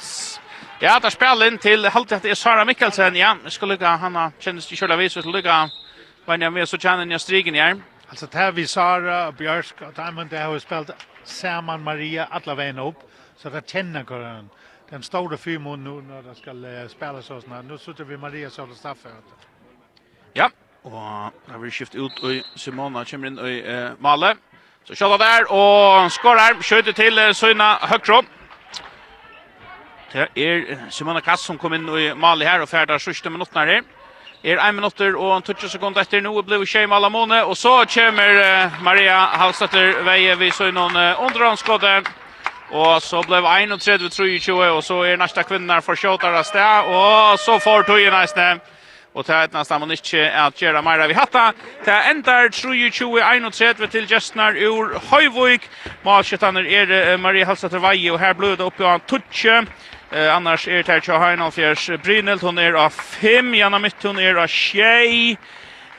Ja, där spelen till halt att det är Sara Mikkelsen. Ja, jag ska han har känns ju själva vis så lucka. Vad ni med så tjänar ni striken här. Alltså där vi Sara Björk det har vi spelat Serman Maria alla vägen upp så där känner kören den stora fyrmån nu när det ska uh, spelas och såna. Nu sitter vi Maria så straffar. Ja, og da vi skift ut og Simona kommer inn i eh, Male. Så kjøla der, og skårer, skjøter til eh, Søyna Høkro. Det er Simona Kass som kom inn i Male her og ferder sørste minuttene her er 1 minutter og 20 sekunder etter nå blir det skjema alla måne, og så kommer uh, Maria Halstetter veie vi så noen uh, underhåndskodde, og så blev 31-23, og så er næsta kvinner for kjøter av sted, og så får tog i næste. og til et næsta man ikke at gjøre mer vi i hatta, til endar 23-31 til Gjestnar ur Høyvøyk. malskjøttene er uh, Maria Halstøtter veie, og her ble det oppe av en tutsje, Eh, annars er det här Tja Heinolfjärs Brynelt, hon er av 5, Janna Mytt, hon är av 6,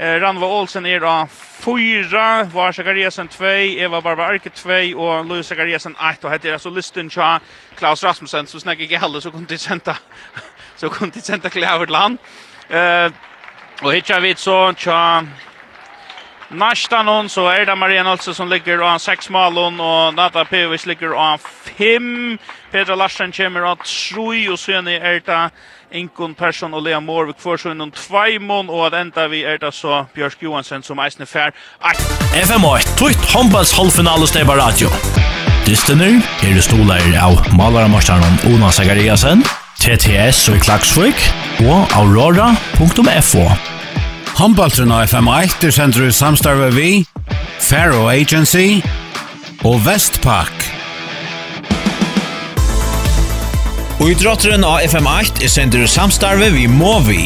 Eh, Ranva Olsen er av 4, var Sakariasen 2, Eva Barba Arke 2 og Louis Sakariasen 1. Og hette er altså listen til Klaus Rasmussen, så snakker ikke heller, så kunne de senda, så kunne de senda klaver til han. Eh, og hette er vi så til Nästa någon så är det Maria alltså som ligger och av sex mål och Nata Pevis ligger och av fem. Peter Larsen kommer att tro och sen är det Inkon Persson och Lea Morvik för så inom två mån och att ända vi är det så Björsk Johansson som är snäfär. FM1, tvitt Hombals halvfinal och stäbar radio. Dystener är det stolar av Malaramarsdagen Ona Sagariasen, TTS och Klagsvik och Aurora.fo. Håndbaltrun av FM1 er sender i samstarve vi, Faro Agency og Vestpak. Og i drotteren av FM8 er sender i samstarve vi Movi.